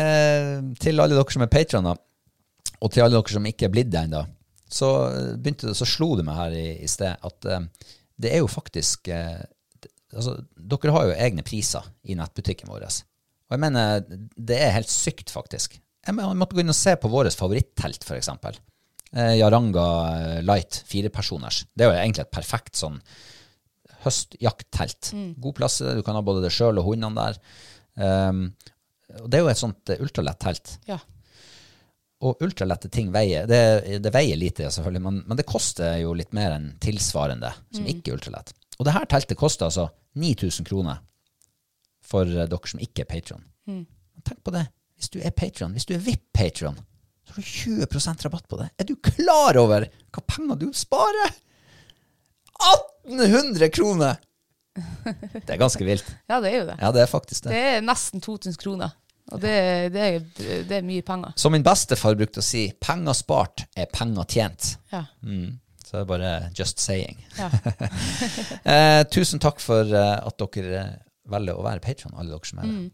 eh, til alle dere som er patroner, og til alle dere som ikke er blitt det ennå, så eh, begynte det, så slo det meg her i, i sted at eh, det er jo faktisk eh, altså, Dere har jo egne priser i nettbutikken vår. Og jeg mener, det er helt sykt, faktisk. Jeg måtte gå inn og se på vårt favorittelt, f.eks. Eh, Jaranga eh, Light, firepersoners. Det er jo egentlig et perfekt sånn høstjakttelt. God plass, du kan ha både deg sjøl og hundene der. Um, og det er jo et sånt eh, ultralett telt. Ja. Og ultralette ting veier det, det veier lite, selvfølgelig, men, men det koster jo litt mer enn tilsvarende som ikke er ultralett. Og det her teltet koster altså 9000 kroner for eh, dere som ikke er patron. Tenk på det. Hvis du er patron, hvis du er VIP-patron, så har du 20% rabatt på det. Er du klar over hva penger du sparer? 1800 kroner! Det er ganske vilt. ja, det er jo det. Ja, det er faktisk det. Det er nesten 2000 kroner. Og det, det, er, det er mye penger. Som min bestefar brukte å si, penger spart er penger tjent. Ja. Mm. Så det er bare just saying. Ja. Eh, tusen takk for eh, at dere eh, velger å være patron, alle dere som er det.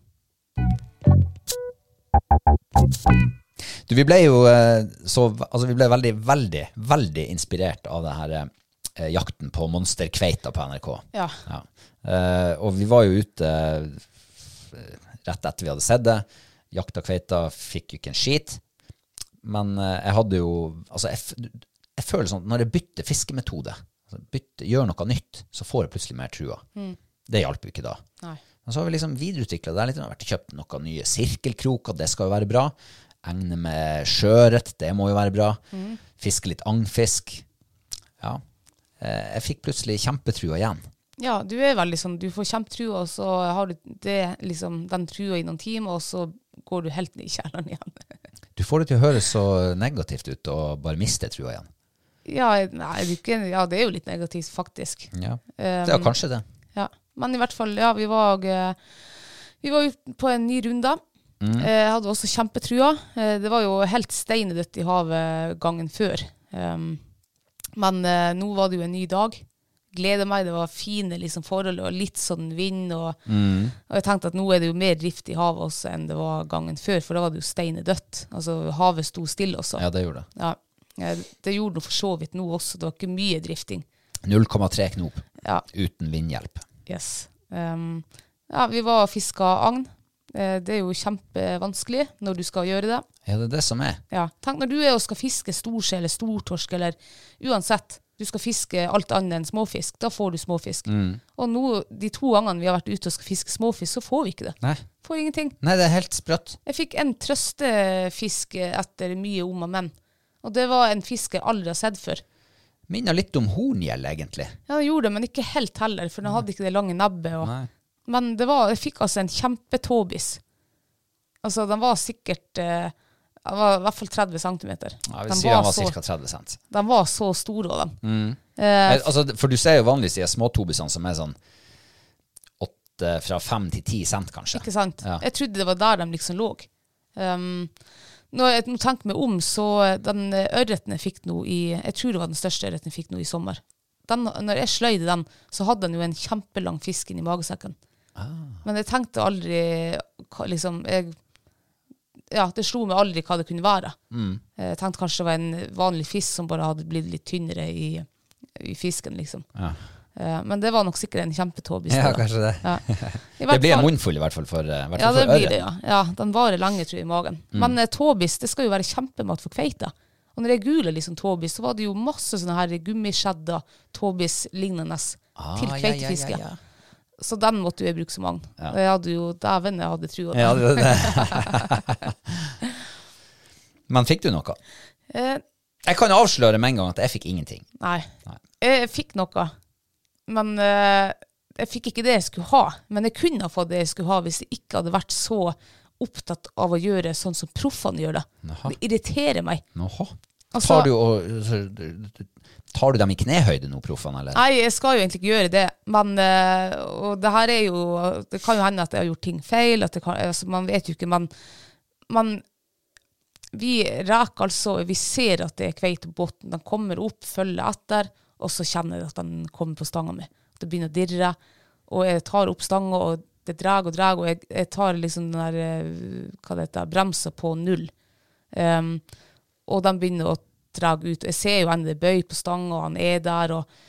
Du, vi ble jo eh, så Altså, vi ble veldig, veldig, veldig inspirert av det her eh, jakten på monsterkveita på NRK. Ja. Ja. Eh, og vi var jo ute eh, rett etter vi hadde sett det. Jakta kveita, fikk jo ikke en skit. Men eh, jeg hadde jo Altså, jeg, jeg føler sånn når jeg bytter fiskemetode, altså bytter, gjør noe nytt, så får jeg plutselig mer trua. Det hjalp jo ikke da. Nei. Men så har vi liksom videreutvikla det. litt, Vi har vært kjøpt noen nye sirkelkroker, det skal jo være bra. Egne med sjøørret, det må jo være bra. Fiske litt agnfisk. Ja. Eh, Jeg fikk plutselig kjempetrua igjen. Ja, du er veldig sånn, du får kjempetrua, og så har du det, liksom, den trua i noen timer, og så går du helt ned i kjelleren igjen. Du får det til å høres så negativt ut og bare miste trua igjen. Ja, nei, det ikke, ja, det er jo litt negativt, faktisk. Ja, Um, det er kanskje det. Ja. Men i hvert fall, ja, vi var, eh, vi var på en ny runde. Mm. Jeg hadde også kjempetrua. Eh, Det var jo helt steinedødt i havet gangen før. Um, Men eh, nå var det jo en ny dag. Gleder meg, det var fine liksom, forhold og litt sånn vind. Og, og jeg tenkte at nå er det jo mer drift i havet også enn det var gangen før, for da var det jo steinedødt. Altså havet sto stille også. Ja, det gjorde det. Ja. Det gjorde det for så vidt nå også. Det var ikke mye drifting. 0,3 knop Ja, uten vindhjelp. yes. Um, ja, vi var og fiska agn. Eh, Det er jo kjempevanskelig når du skal gjøre det. Ja, det er det som er. Ja. Tenk når du er og skal fiske storsel eller stortorsk, eller uansett, du skal fiske alt annet enn småfisk, da får du småfisk. Og nå, de to gangene vi har vært ute og skal fiske småfisk, så får vi ikke det. Nei. Får ingenting. Nei, det er helt sprøtt. Jeg fikk en trøstefisk etter mye om og men. Og det var en fisk jeg aldri har sett før. Minner litt om horngjell, egentlig. Ja, det gjorde det, men ikke helt heller, for den hadde ikke det lange nebbet. Og, men det var, jeg fikk altså en kjempetåbis. Altså, den var sikkert eh, Den var i hvert fall 30 cm. Ja, vi Den sier han var så, ca. 30 cent. de var så store, og de. Mm. Eh, Altså, for du ser jo vanligvis de småtobisene som er sånn åtte, fra fem til ti cent, kanskje. Ikke sant? Ja. Jeg trodde det var der de liksom lå. Um, når jeg tenker meg om, så den eh, ørreten jeg fikk nå i Jeg tror det var den største ørreten jeg fikk nå i sommer. den, når jeg sløyde den, så hadde den jo en kjempelang fisk inni magesekken. Men jeg tenkte aldri liksom, jeg, Ja, det slo meg aldri hva det kunne være. Jeg tenkte kanskje det var en vanlig fisk som bare hadde blitt litt tynnere i, i fisken, liksom. Ja. Eh, Men det var nok sikkert en kjempetåbis. Ja, kanskje det. Ja. Det blir en munnfull i hvert fall for, hvert fall ja, det for blir det, ja. ja. Den varer lenge, tror jeg, i magen. Mm. Men eh, tåbis det skal jo være kjempemat for kveita. Og når jeg googler liksom tåbis, så var det jo masse sånne her gummiskjedder, tåbis-lignende Ah, til ja, ja, ja, ja. Så den måtte jo jeg bruke så mange. Ja. Og jeg hadde jo dæven, jeg hadde trua. Ja, det, det. Men fikk du noe? Eh, Jeg kan avsløre med en gang at jeg fikk ingenting. nei. Nei. Jeg fikk noe, men eh, jeg fikk ikke det jeg skulle ha. Men jeg kunne ha fått det jeg skulle ha hvis jeg ikke hadde vært så opptatt av å gjøre sånn som proffene gjør det. Naha. Det irriterer meg. Naha. Altså- tar, du og, tar du dem i knehøyde nå, proffene, eller? Nei, jeg skal jo egentlig ikke gjøre det, men eh, Og det her er jo Det kan jo hende at jeg har gjort ting feil, at det kan, altså, man vet jo ikke, men, men vi reker altså Vi ser at det er kveite på båten. Den kommer opp, følger etter, og så kjenner jeg at den kommer på stanga mi. Det begynner å dirre, og jeg tar opp stanga, og det drar og drar, og jeg, jeg tar liksom den der eh, Hva det heter Bremser på null. Um, og de begynner å dra ut. Jeg ser jo henne det er bøy på stanga, og han er der. Og,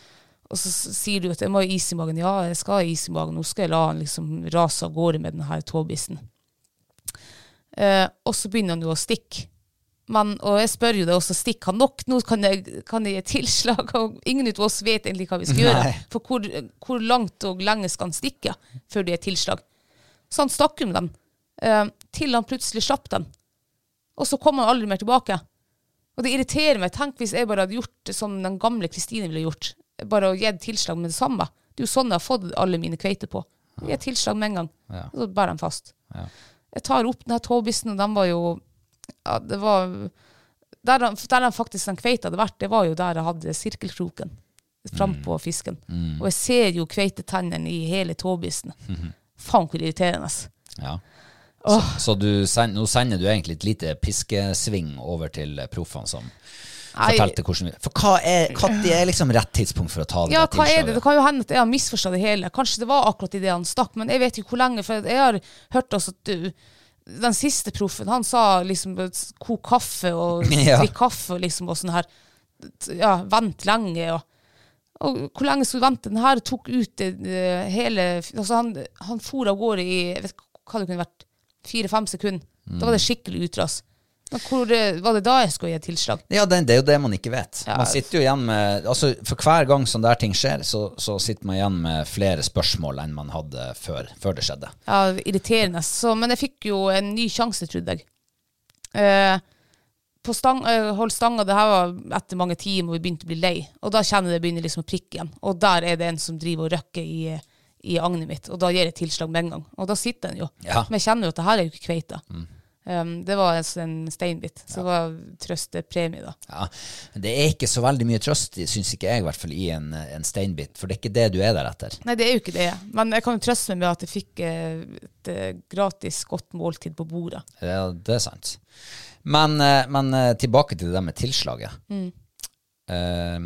og så sier du at jeg må ha is i magen. Ja, jeg skal ha is i magen. Nå skal jeg la han liksom rase av gårde med denne tåbissen. Eh, og så begynner han jo å stikke. Men, og jeg spør jo det også, stikker han nok? Nå kan jeg, kan jeg gi tilslag. Og ingen av oss vet egentlig hva vi skal gjøre. Nei. For hvor, hvor langt og lenge skal han stikke før det er tilslag? Så han stakk med den, eh, til han plutselig slapp den. Og så kom han aldri mer tilbake. Og det irriterer meg. Tenk hvis jeg bare hadde gjort som den gamle Kristine ville gjort. Bare å gi et tilslag med det samme. Det er jo sånn jeg har fått alle mine kveiter på. Gi tilslag med en gang. Ja. Og så bærer de fast. Ja. Jeg tar opp den her tåbissen, og den var jo Ja, det var Der, der den faktisk den kveita hadde vært, det var jo der jeg hadde sirkelkroken frampå fisken. Og jeg ser jo kveitetennene i hele tåbissen. Faen, hvor irriterende. Ja. Så, så du send, nå sender du egentlig et lite piskesving over til eh, proffene som Nei. fortalte hvordan vi For hva er, hva er liksom rett tidspunkt for å ta det Ja, hva er det? Det kan jo hende at jeg har misforstått det hele. Kanskje det var akkurat idet han stakk, men jeg vet ikke hvor lenge. For jeg har hørt også at du, den siste proffen, han sa liksom kok kaffe og drikk kaffe og liksom og sånn her. Ja, vent lenge og og hvor lenge skulle du vente? Den her tok ut det, det hele altså han, han for av gårde i jeg vet hva det kunne vært, fire-fem sekunder. Da var det skikkelig utras. Men hvor eh, var det da jeg skulle gi et tilslag? Ja, det, det er jo det man ikke vet. Ja. Man sitter jo igjen med altså For hver gang sånne der ting skjer, så, så sitter man igjen med flere spørsmål enn man hadde før, før det skjedde. Ja, irriterende. Så, men jeg fikk jo en ny sjanse, trodde jeg. Eh, på stang, eh, hold stanga, det her var etter mange timer, og vi begynte å bli lei. Og da kjenner jeg det begynner liksom å prikke igjen. Og der er det en som driver og røkker i, i agnet mitt. Og da gir jeg tilslag med en gang. Og da sitter den jo. Ja. Men jeg kjenner jo at det her er jo ikke kveita. Um, det var en, sånn steinbit. Så det var trøstepremie, da. Ja, Det er ikke så veldig mye trøst, syns ikke jeg, i hvert fall i en, en steinbit. For det er ikke det du er der etter. Nei, det er jo ikke det. Men jeg kan jo trøste meg med at jeg fikk eh, et eh, gratis godt måltid på bordet. Ja, det er sant. Men, eh, men tilbake til det der med tilslaget. Eh,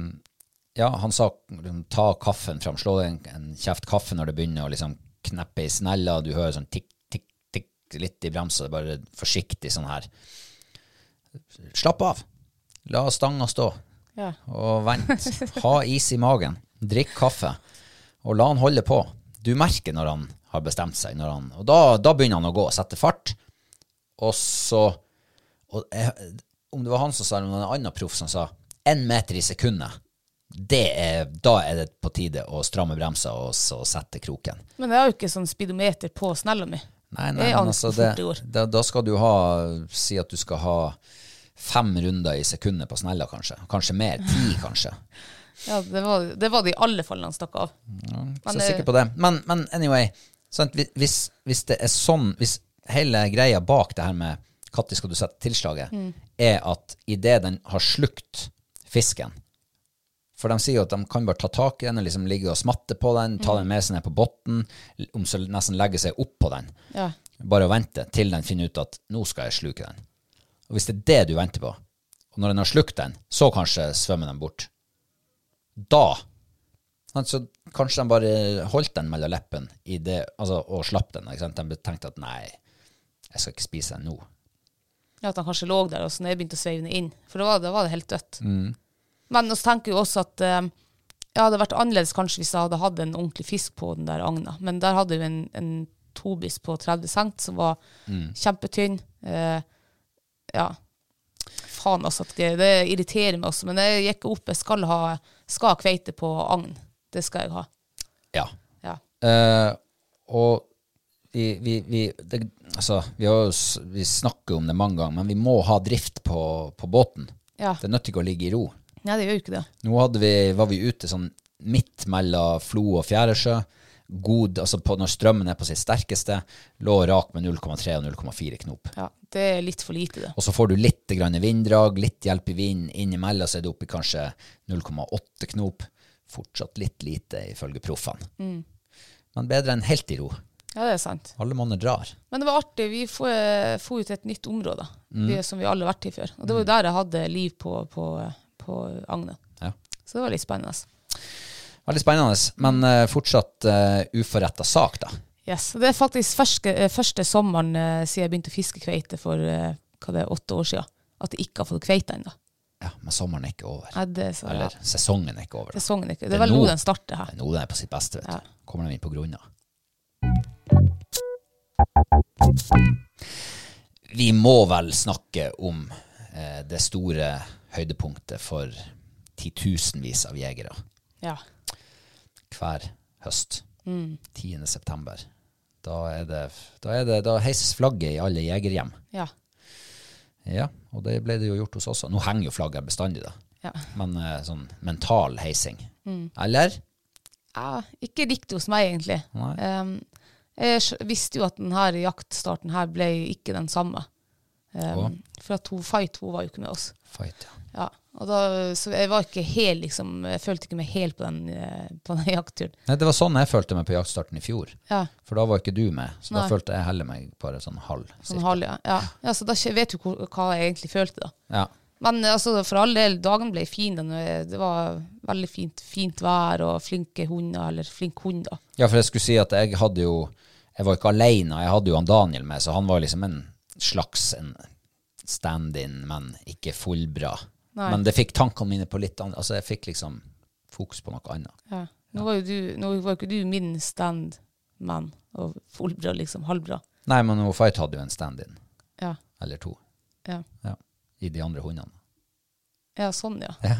ja, han sa liksom, ta kaffen fram, slå en, en kjeft kaffe når det begynner å liksom kneppe i snella, du hører sånn tikk, tikk, tikk litt i bremsa, bare forsiktig sånn her. Slapp av. La stanga stå, Ja. og vent. Ha is i magen. Drikk kaffe, og la han holde på. Du merker når han har bestemt seg, han, og da, da begynner han å gå, sette fart, og så og jeg, Om det var han som sa det, eller en annen proff som sa én meter i sekundet, det er, da er det på tide å stramme bremsa og så sette kroken. Men jeg har jo ikke sånn speedometer på snella mi. Nei, nei, men altså for det, da, skal du ha Si at du skal ha fem runder i sekundet på snella, kanskje. Kanskje mer. Ti, kanskje. Ja, det var, det var det i alle fall han stakk av. Så Men, eh, sikker på det. Men, men anyway, sant? Hvis, hvis det er sånn Hvis hele greia bak det her med når skal du sette tilslaget, Mm. er at idet den har slukt fisken For de sier jo at de kan bare ta tak i den og liksom ligge og smatte på den, ta den med seg ned på bunnen, om så nesten legge seg oppå den. Ja. Bare å vente til den finner ut at nå skal jeg sluke den. Og hvis det er det du venter på, og når den har slukt den, så kanskje svømmer den bort. Da Sant? Så kanskje de bare holdt den mellom leppen i det, altså, og slapp den. Ikke sant? De tenkte at nei, jeg skal ikke spise den nå. Ja, at den kanskje lå der, og så når jeg begynte å sveive inn. For da var, var det helt dødt. Men vi tenker jo også at eh, ja, det hadde vært annerledes kanskje hvis jeg hadde hatt en ordentlig fisk på den der agna. Men der hadde vi en, en tobis på 30 cent som var kjempetynn. Eh, ja. Faen, altså. Det, det irriterer meg også. Men jeg gikk opp. Jeg skal ha, skal ha kveite på agn. Det skal jeg ha. Ja. Ja. Eh, og vi, vi, vi, det, altså, vi, har vi snakker om det mange ganger, men vi må ha drift på, på båten. Ja. Det er nødt til å ligge i ro. Nei, det gjør jo ikke det. Nå vi, var vi ute sånn midt mellom Flo og Fjæresjø. God, altså på, når strømmen er på sitt sterkeste, lå rak med 0,3 og 0,4 knop. Ja, det er litt for lite, det. Og så får du litt grann vinddrag, litt hjelp i vind. Innimellom så er det i kanskje 0,8 knop. Fortsatt litt lite, ifølge proffene. Men bedre enn helt i ro. Ja, det er sant. Alle monner drar. Men det var artig. Vi får få ut et nytt område Det som vi alle har vært i før. Og det var jo der jeg hadde liv på, på, på agnet. Ja. Så det var litt spennende. Veldig spennende, men uh, fortsatt uh, uforretta sak, da. Yes. Det er faktisk første, eh, første sommeren uh, siden jeg begynte å fiske kveite for uh, hva det er, åtte år siden, at jeg ikke har fått kveite ennå. Ja, men sommeren er ikke over. Ja, det er så- ja. Sesongen er ikke over. Da. Sesongen er ikke. Det er vel nå. den starter her. Det er nå den er på sitt beste. vet du. Ja. Kommer de inn på grunna. Vi må vel snakke om eh, det store høydepunktet for titusenvis av jegere Ja. hver høst. Mm. 10. september. Da, er det, da, er det, da heises flagget i alle jegerhjem. Ja. Ja, og det ble det jo gjort hos oss. Nå henger jo flagget bestandig, da. Ja. Men eh, sånn mental heising. Mm. Eller? ja. Ikke riktig hos meg, egentlig. Um, jeg visste jo at denne jaktstarten her ble ikke den samme. Um, for at hun Fight hun var jo ikke med oss. Fight, ja. Ja, og da, så jeg var ikke helt liksom, jeg følte ikke meg helt på den, eh, på den jaktturen. Nei, det var sånn jeg følte meg på jaktstarten i fjor. Ja, For da var ikke du med, så da følte jeg heller meg bare sånn halv. sånn halv, ja. Ja. ja, så da vet du hvor, hva jeg egentlig følte da. Ja. Men altså, for all del, dagen ble fin. den, eh, Det var veldig fint, fint vær og flinke hunder, eller flink hund da. ja, for jeg skulle si at jeg hadde jo Jeg var ikke alene, jeg hadde jo han Daniel med, så han var liksom en slags en stand-in, men ikke fullbra. Nei. Men det fikk tankene mine på litt annet Altså, jeg fikk liksom fokus på noe annet. Ja. Nå var jo du, nå var ikke du min stand-man, og fullbra liksom, halvbra. Nei, men Fight hadde jo en stand-in, Ja, eller to, ja. ja, i de andre hundene. Ja, sånn ja. ja.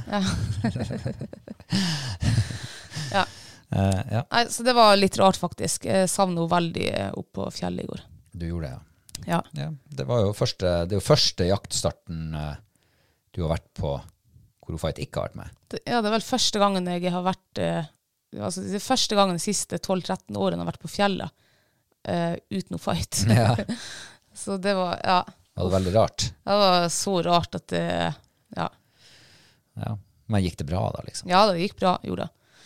ja. Uh, ja, Nei, så det var litt rart faktisk. Jeg savnet henne veldig opp på fjellet i går. du gjorde det, ja. Ja. Det var jo første, det er jo første jaktstarten eh, du har vært på hvor Fight ikke har vært med. Ja, det er vel første gangen jeg har vært eh, altså det er første gangen de siste 12-13 årene jeg har vært på fjellet eh, uten noe fight. Ja, så det var, ja, det var veldig rart. det var så rart at det, ja. Ja. Men gikk det bra da, liksom? ja, det gikk bra, gjorde det.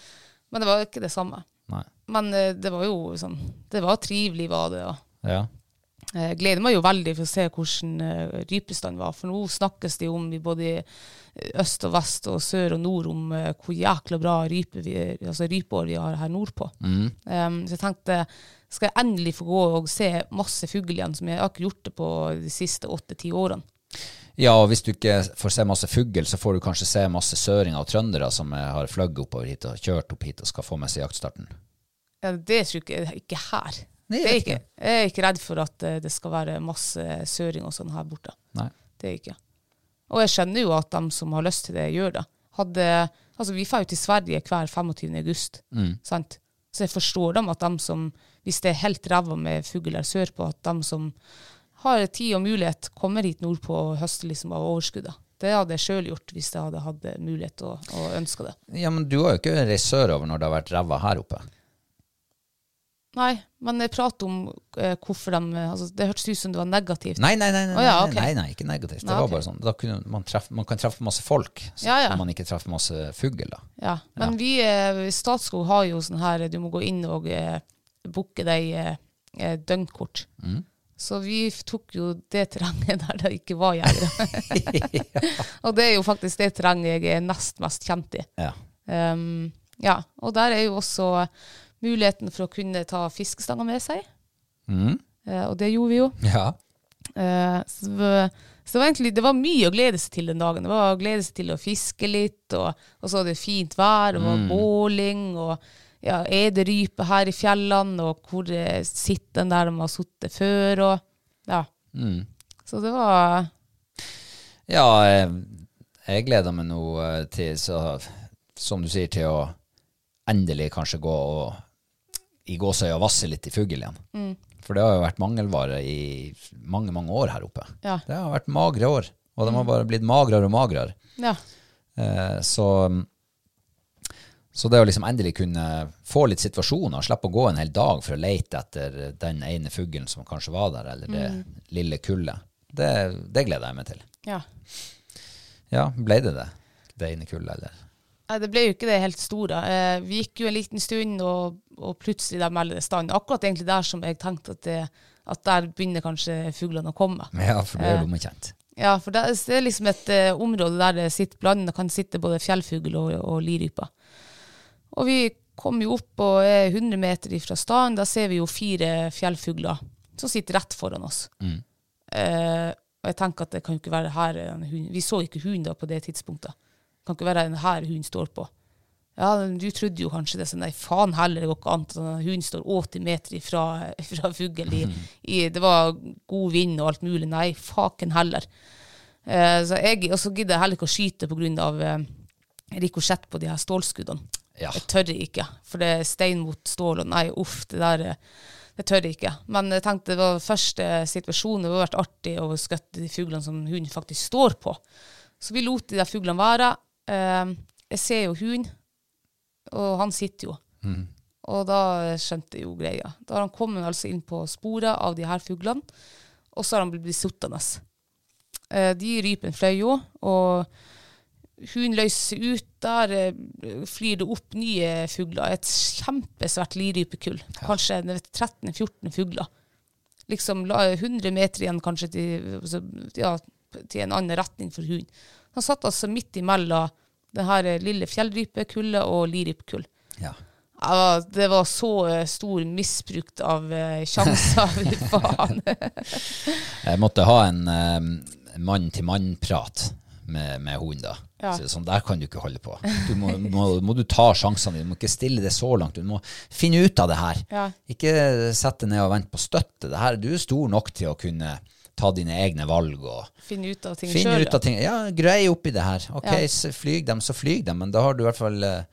Men det var ikke det samme. Nei. Men eh, det var jo sånn, det var trivelig var det, ja. Ja. Jeg gleder meg jo veldig for å se hvordan rypestanden var, for nå snakkes det jo om i både eh, øst og vest og sør og nord om eh, hvor jækla bra rype vi, altså rypeår vi har her nordpå. Mm. Um, så jeg tenkte, skal jeg endelig få gå og se masse fugl igjen, som jeg har ikke gjort det på de siste åtte-ti årene. ja, og hvis du ikke får se masse fugl, så får du kanskje se masse søringer og trøndere som eh, har fløyet oppover hit og kjørt opp hit og skal få med seg jaktstarten. Ja, det tror jeg ikke, ikke her. Nei, jeg ikke, jeg er ikke redd for at eh, det skal være masse søring og sånn her borte. Nei. Det er jeg ikke. Og jeg skjønner jo at de som har lyst til det, gjør det. Hadde, altså Vi drar jo til Sverige hver 25. august. Sant? Så jeg forstår dem at de som, hvis det er helt ræva med fugler sørpå, at de som har tid og mulighet, kommer hit nordpå og høster liksom av overskuddet. Det hadde jeg sjøl gjort hvis jeg hadde hatt mulighet og, og ønska det. Ja, men du har jo ikke reist sørover når det har vært ræva her oppe. Nei, men jeg prater om eh, hvorfor de altså, Det hørtes ut som det var negativt. Nei, nei, nei, nei, oh, ja, nei, nei, nei, ikke negativt. Det var ok. bare sånn. Da kunne man, treffe, man kan treffe masse folk, så Ja, ja. man ikke treffe masse fugl. Ja, men vi, eh, Statskog har jo sånn her, du må gå inn og eh, booke deg eh, eh, døgnkort. Mm. Så vi tok jo det terrenget der det ikke var jegere. og det er jo faktisk det terrenget jeg er nest mest kjent i. Ja. Um, Ja, og der er jo også muligheten for å kunne ta fiskestanger med seg. Eh, og det gjorde vi jo. Ja. Eh, så, så det var egentlig det var mye å glede seg til den dagen. Det var å glede seg til å fiske litt, og, og så var det fint vær, og mm. båling, og ja, ederype her i fjellene, og hvor eh, sitter den der de har sittet før, og ja. Så det var Ja, jeg, jeg gleder meg nå eh, til, så, som du sier, til å endelig kanskje gå og i gåsøya vasse litt i fugl igjen. For det har jo vært mangelvare i mange, mange år her oppe. Ja. Det har vært magre år, og de har bare blitt magrere og magrere. Ja. Eh, så, så det å liksom endelig kunne få litt situasjoner, slippe å gå en hel dag for å lete etter den ene fuglen som kanskje var der, eller det lille kullet, det, det gleder jeg meg til. ja. Ja, ble det det? Det ene kullet, eller? Nei, det ble jo ikke det helt store. Eh, vi gikk jo en liten stund, og, og plutselig der melder det stand. Akkurat egentlig der som jeg tenkte at, det, at der begynner kanskje fuglene å komme. Ja, for det er lommekjent. Ja, for det, er liksom et eh, område der det sitter blandet, kan sitte både fjellfugl og, og liryper. Og vi kom jo opp og er 100 meter ifra staden. Da ser vi jo fire fjellfugler som sitter rett foran oss. Eh, og jeg tenker at det kan jo ikke være her Vi så ikke hund da på det tidspunktet. Kan ikke være en her hund står på. Ja, du trodde jo kanskje det. Så nei, faen heller, det går ikke an at en hund står 80 meter ifra, fra fugl. Det var god vind og alt mulig. Nei, faken heller. Eh, så jeg, og så gidder jeg heller ikke å skyte pga. Eh, rikosjett på de her stålskuddene. Ja. Jeg tør ikke, for det er stein mot stål, og nei, uff, det der eh, det tør jeg ikke. Men jeg tenkte det var første situasjonen. Det hadde vært artig å skutte de fuglene som hunden faktisk står på. Så vi lot de der fuglene være. Eh, jeg ser jo hunden, og han sitter jo. Og da skjønte jeg jo greia. Da har han kommet altså inn på sporet av de her fuglene, og så har han blitt sittende. Eh, de rypene fløy jo, og hunden løser ut. Der eh, flyr det opp nye fugler. Et kjempesvært lirypekull. Kanskje 13-14 fugler. Liksom 100 meter igjen kanskje til, altså, til en annen retning for hunden. Han satt altså midt imellom det her lille fjellrypekullet og lirypekull. Ja. Ja, det var så eh, stor misbruk av eh, sjanser. Faen. Jeg måtte ha en um, mann-til-mann-prat med, med hunden da. Ja. Så, sånn der kan du ikke holde på. Du må, må, må du ta sjansene dine, du må ikke stille det så langt. Du må finne ut av det her. Ja. Ikke sette ned og vente på støtte. Det her, du er stor nok til å kunne ta dine egne valg og Finne ut av ting finne sjøl. ut av ting. Ja, grei oppi det her. Ok, Ja. flyg dem, så flyg dem, men da har du i hvert fall eh,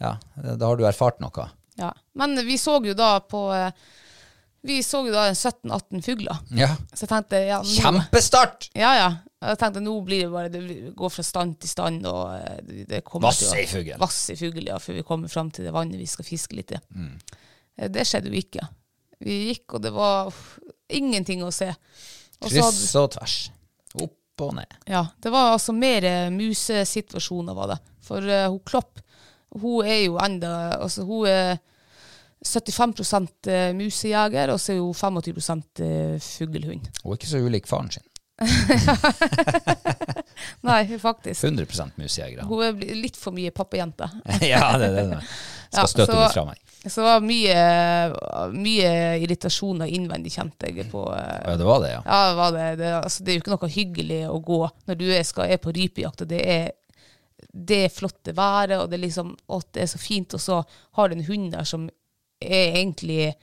Ja, da har du erfart noe. Ja. Men vi så jo da på eh, Vi så jo da 17-18 fugler. Ja. Så jeg tenkte ja, nå, Kjempestart! Ja, ja. Jeg tenkte nå blir det bare Det går fra stand til stand, og eh, det- kommer i fugl. Vasse i fugl, ja, før vi kommer fram til det vannet vi skal fiske litt i. Mm. Det skjedde jo ikke. Vi gikk, og det var uff, ingenting å se. Kryss og tvers. Opp og ned. Ja, det var altså mer eh, musesituasjoner, var det. For uh, hun Klopp, hun er jo enda Altså, hun er 75 eh, musejeger, og så er hun 25 eh, fuglehund. Hun er ikke så ulik faren sin. Nei, faktisk. 100 musejegere. Hun er litt for mye pappajente. ja, det er det. Skal Ja, støte så- det fra meg. Så det var mye, mye irritasjoner innvendig, kjente jeg på. eh, Ja, det var det, ja. Ja, det var det. Det, altså, det er jo ikke noe hyggelig å gå når du er, skal, er på rypejakt, og det er det flotte været, og det er liksom og det er så fint, og så har du en hund der som er egentlig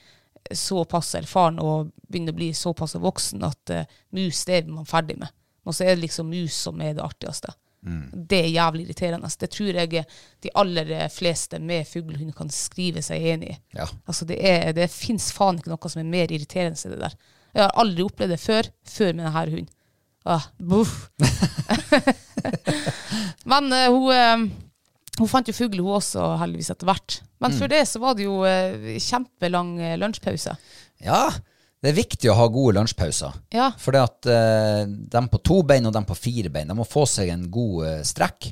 såpass erfaren og begynner å bli såpass voksen at uh, mus det er man ferdig med. Og så er det liksom mus som er det artigste. Det er jævlig irriterende. Det tror jeg de aller fleste med fuglehund kan skrive seg enig i. Ja. Altså det, er, det fins faen ikke noe som er mer irriterende enn det der. Jeg har aldri opplevd det før, før med denne hunden. Ah, buff. Men uh, hun, uh, hun fant jo fugl, hun også, heldigvis etter hvert. Men Mm. før det så var det jo uh, kjempelang lunsjpause. Ja, det er viktig å ha gode lunsjpauser. Ja. For at uh, de på to bein og de på fire bein, de må få seg en god uh, strekk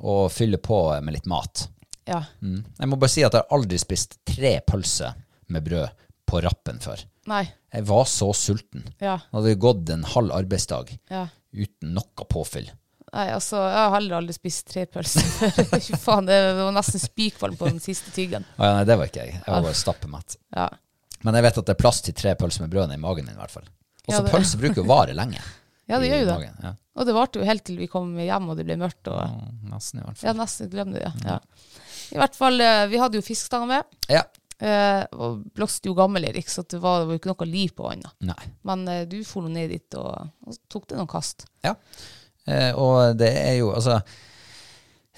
og fylle på med litt mat. Ja. Mm. Jeg må bare si at jeg har aldri spist tre pølser med brød på rappen før. Nei. Jeg var så sulten. Ja. Det hadde gått en halv arbeidsdag Ja. uten noe påfyll. Nei, altså, jeg har heller aldri spist tre pølser før. Faen, det var nesten spykvalm på den siste tyggen. Ja, nei, det var ikke jeg. Jeg var bare stappmett. Ja. Men jeg vet at det er plass til tre pølser med brød i magen min, i hvert fall. Og så Ja, det- pølse bruker jo vare lenge. Ja, det gjør jo det. magen. Ja. Og det varte jo helt til vi kom hjem og det ble mørkt. Og, Ja, Nesten, i hvert fall. ja, nesten glem det, ja. ja. I hvert fall, eh, vi hadde jo fiskestanger med, Ja. eh, og blåste jo gammel, Erik, så det var, det var jo ikke noe liv på vannet. Men eh, du for nå ned dit og, og tok det noen kast. Ja. Eh, og det er jo altså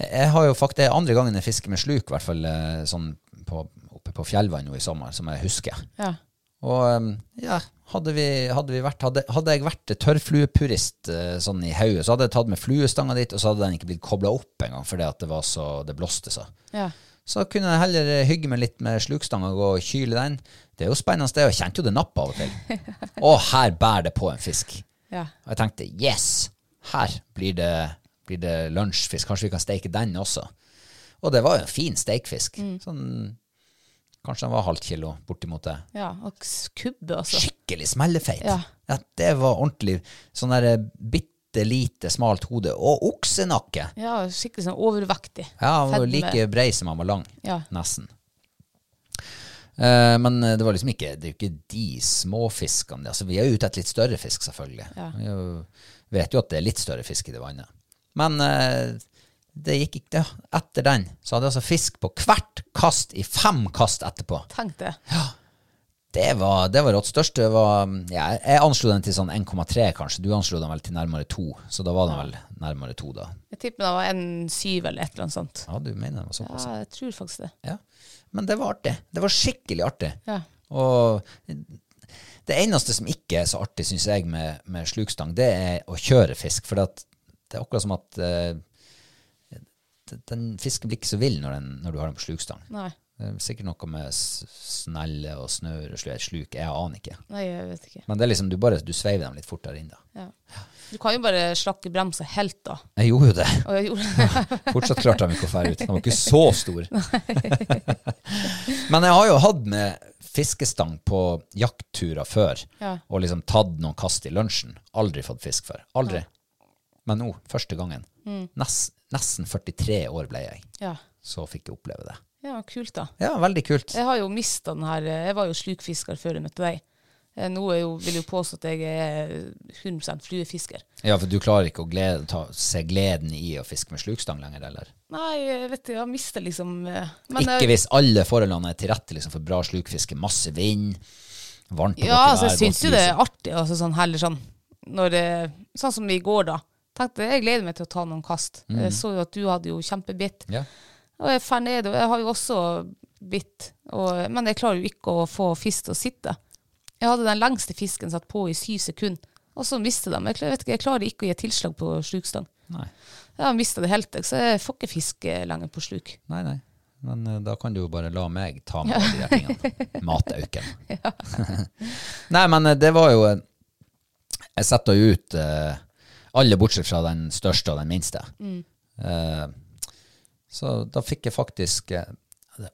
Jeg har jo faktisk Det er andre gangen jeg fisker med sluk, i hvert fall eh, sånn på, oppe på Fjellvann nå i sommer, som jeg husker. Ja. Og um, ja, hadde, vi, hadde, vi vært, hadde, hadde jeg vært tørrfluepurist eh, sånn i hodet, så hadde jeg tatt med fluestanga dit, og så hadde den ikke blitt kobla opp engang fordi at det var så, det blåste så. Ja. Så kunne jeg heller eh, hygge meg litt med slukstanga og gå og kyle den. Det er jo spennende, det. Jeg kjente jo det napp av og til. Og her bærer det på en fisk. ja. Og jeg tenkte yes, her blir det, blir det lunsjfisk. Kanskje vi kan steike den også. Og det var jo en fin steikfisk. Sånn, kanskje den var halvt kilo bortimot det. ja. Og kubbe, også. Skikkelig smellefeit. Ja. det var ordentlig sånn der bitte lite smalt hode. Og oksenakke. Ja, skikkelig sånn overvektig. Ja, han var like brei som han var lang. Ja. Nesten. Eh, men det var liksom ikke Det er jo ikke de småfiskene. Altså, vi er jo ute etter litt større fisk, selvfølgelig. Ja. Vi vet jo at det er litt større fisk i det vannet. Men eh, det gikk ikke det. Etter den så hadde jeg altså fisk på hvert kast i fem kast etterpå. Tenk det. Det var, det var rått. Største var ja, Jeg anslo den til sånn 1,3, kanskje. Du anslo den vel til nærmere 2, så da var den vel nærmere 2, da. Jeg tipper det var en syv eller et eller annet sånt. Ja, du mener den var såpass? Ja, jeg tror faktisk det. Ja. Men det var artig. Det var skikkelig artig. Ja. Og det eneste som ikke er så artig, syns jeg, med, med slukstang, det er å kjøre fisk. For det, det er akkurat som at eh, den fisken blir ikke så vill når, den, når du har den på slukstang. Nei. Det er sikkert noe med snelle og snør og sluk. Jeg aner ikke. Nei, jeg vet ikke. Men det er liksom, du bare du sveiver dem litt fortere inn, da. Ja. Du kan jo bare slakke bremsa helt, da. Jeg gjorde jo det. Og jeg gjorde det. Fortsatt klarte de ikke å fære ut. Den var ikke så stor. Men jeg har jo hatt med fiskestang på jaktturer før, Ja. og liksom tatt noen kast i lunsjen. Aldri fått fisk før. Aldri. Men nå, første gangen. Nes, nesten 43 år ble jeg. Ja. Så fikk jeg oppleve det. ja, kult, da. Ja, veldig kult. Jeg har jo mista den her Jeg var jo slukfisker før jeg møtte deg. Eh, Nå er jo, vil jeg jo påstå at jeg er 100 fluefisker. Ja, for du klarer ikke å glede, ta, se gleden i å fiske med slukstang lenger, eller? Nei, jeg vet ikke, jeg har mista liksom eh, ikke jeg, hvis alle forholdene er til rette liksom, for bra slukfiske. Masse vind, varmt og Ja, altså, jeg syns jo det er artig. Altså, sånn, heller sånn, når sånn som i går, da. Tenkte Jeg gleder meg til å ta noen kast. Mm. Jeg så jo at du hadde jo kjempebitt. Ja. Og jeg fer ned, og jeg har jo også bitt. Og, men jeg klarer jo ikke å få fisk til å sitte. Jeg hadde den lengste fisken satt på i syv sekunder, og så mistet de. Jeg, klar- vet ikke, jeg klarer ikke å gi tilslag på slukstang. Nei. Jeg har mista det helt, så jeg får ikke fiske lenger på sluk. Nei, nei. Men eh, da kan du jo bare la meg ta med alle de der tingene. Matauken. nei, men eh, det var jo eh, Jeg setter jo ut eh, alle bortsett fra den største og den minste. Eh, så da fikk jeg faktisk uh,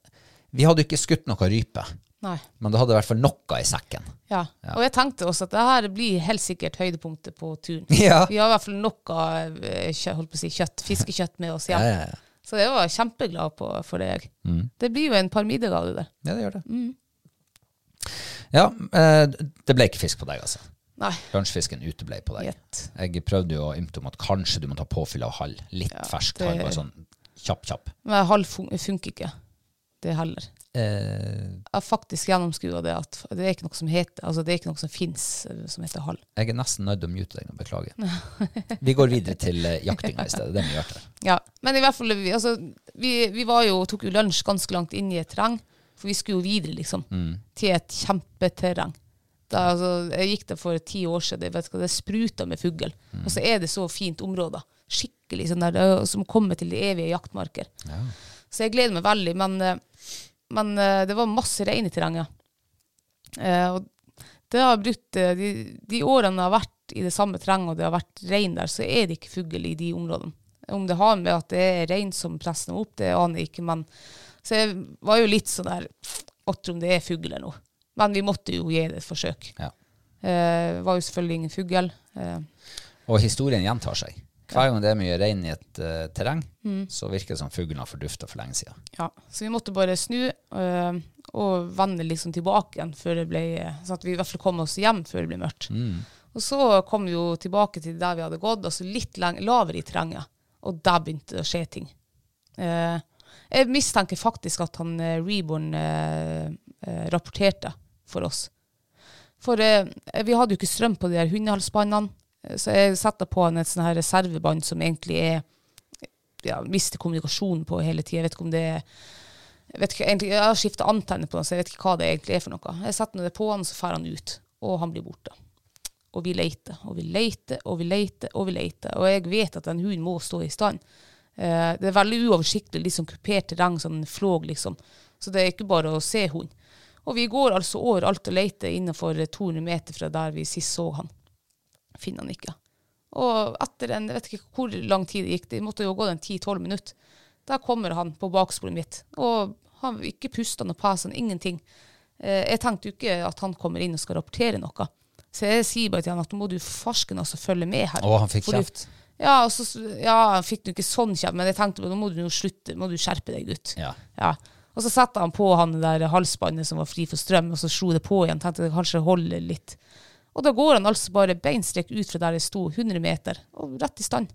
Vi hadde ikke skutt noe rype, Nei. men det hadde i hvert fall noe i sekken. Ja. Og jeg tenkte også at det her blir helt sikkert høydepunktet på turen. Ja. Vi har i hvert fall noe eh, holdt si, kjøtt, fiskekjøtt med oss hjem. Ja, ja, ja. Så jeg var kjempeglad på, for det. Mm. Det blir jo en par middager av det der. Ja, det gjør det. Ja, eh, det ble ikke fisk på deg, altså. Nei. Lunsjfisken uteble på deg. Gjett. Jeg prøvde jo å ymte om at kanskje du må ta påfyll av halv. Litt fersk det- halv. bare sånn kjapp, kjapp. Men halv fun funker ikke, det heller. Eh, Jeg har faktisk gjennomskua det at det er ikke noe som heter, altså det er ikke noe som fins som heter halv. jeg er nesten nødt til å mute deg nå, beklager. Vi går videre til uh, jaktinga i stedet. Det er mye artigere. Ja, men i hvert fall, vi, altså, vi, vi var jo, tok jo lunsj ganske langt inn i et terreng, for vi skulle jo videre, liksom, til et kjempeterreng. Da, altså, jeg gikk der for ti år siden, vet du det spruta med fugl. Og så er det så fint område. Skikkelig sånn der, er som kommer til de evige jaktmarker. Så jeg gleder meg veldig, men, eh, men eh, det var masse rein i terrenget. Eh, det har brukt, eh, de, de årene jeg har vært i det samme terrenget, og det har vært rein der, så er det ikke fugl i de områdene. Om det har med at det er rein som presser dem opp, det aner jeg ikke, men så jeg var jo litt sånn der Åtter om det er fugl eller noe. Men vi måtte jo gi det et forsøk. Ja. Eh, var jo selvfølgelig ingen fugl. Eh, Og historien gjentar seg. Hver gang det er mye rein i et uh, terreng, Mm. så virker det som fuglen har fordufta for lenge siden. Ja, så vi måtte bare snu uh, og vende liksom tilbake igjen, før det ble, så at vi i hvert fall kom oss hjem før det ble mørkt. Og så kom vi jo tilbake til der vi hadde gått, altså litt lavere i terrenget. Og der begynte det å skje ting. Uh, jeg mistenker faktisk at han Reborn rapporterte for oss. For eh, vi hadde jo ikke strøm på de her hundehalsbåndene, eh, så jeg satte på en et sånn her reservebånd som egentlig er ja, mister kommunikasjonen på hele tida. Jeg vet ikke om det er jeg, vet ikke, egentlig, jeg har skifta antenne på den, så jeg vet ikke hva det egentlig er for noe. Jeg setter det på han, så drar han ut, og han blir borte. Og vi leter, og vi leter, og vi leter, og vi leter. Og jeg vet at den hunden må stå i stand. Eh, det er veldig uoversiktlig, liksom kupert terreng, sånn flåg, liksom. Så det er ikke bare å se hund. Og vi går altså over alt og leter innenfor 200 meter fra der vi sist så han. Finner han ikke. Og etter en, jeg vet ikke hvor lang tid det gikk, det måtte jo gå en 10-12 minutter. Der kommer han på baksporet mitt, og han ikke puster pas, han ingenting. Eh, jeg tenkte jo ikke at han kommer inn og skal rapportere noe. Så jeg sier bare til han at nå må du farsken altså følge med her. Og han fikk kjeft. Ja, og så, ja, han fikk jo ikke sånn kjeft, men jeg tenkte nå må du jo slutte, må du skjerpe deg, gutt. Ja. Ja. Og så satte han på han det der halsbåndet som var fri for strøm, og så slo det på igjen. Tenkte det kanskje holder litt. Og da går han altså bare beinstrekt ut fra der det sto, 100 meter, og rett i stand.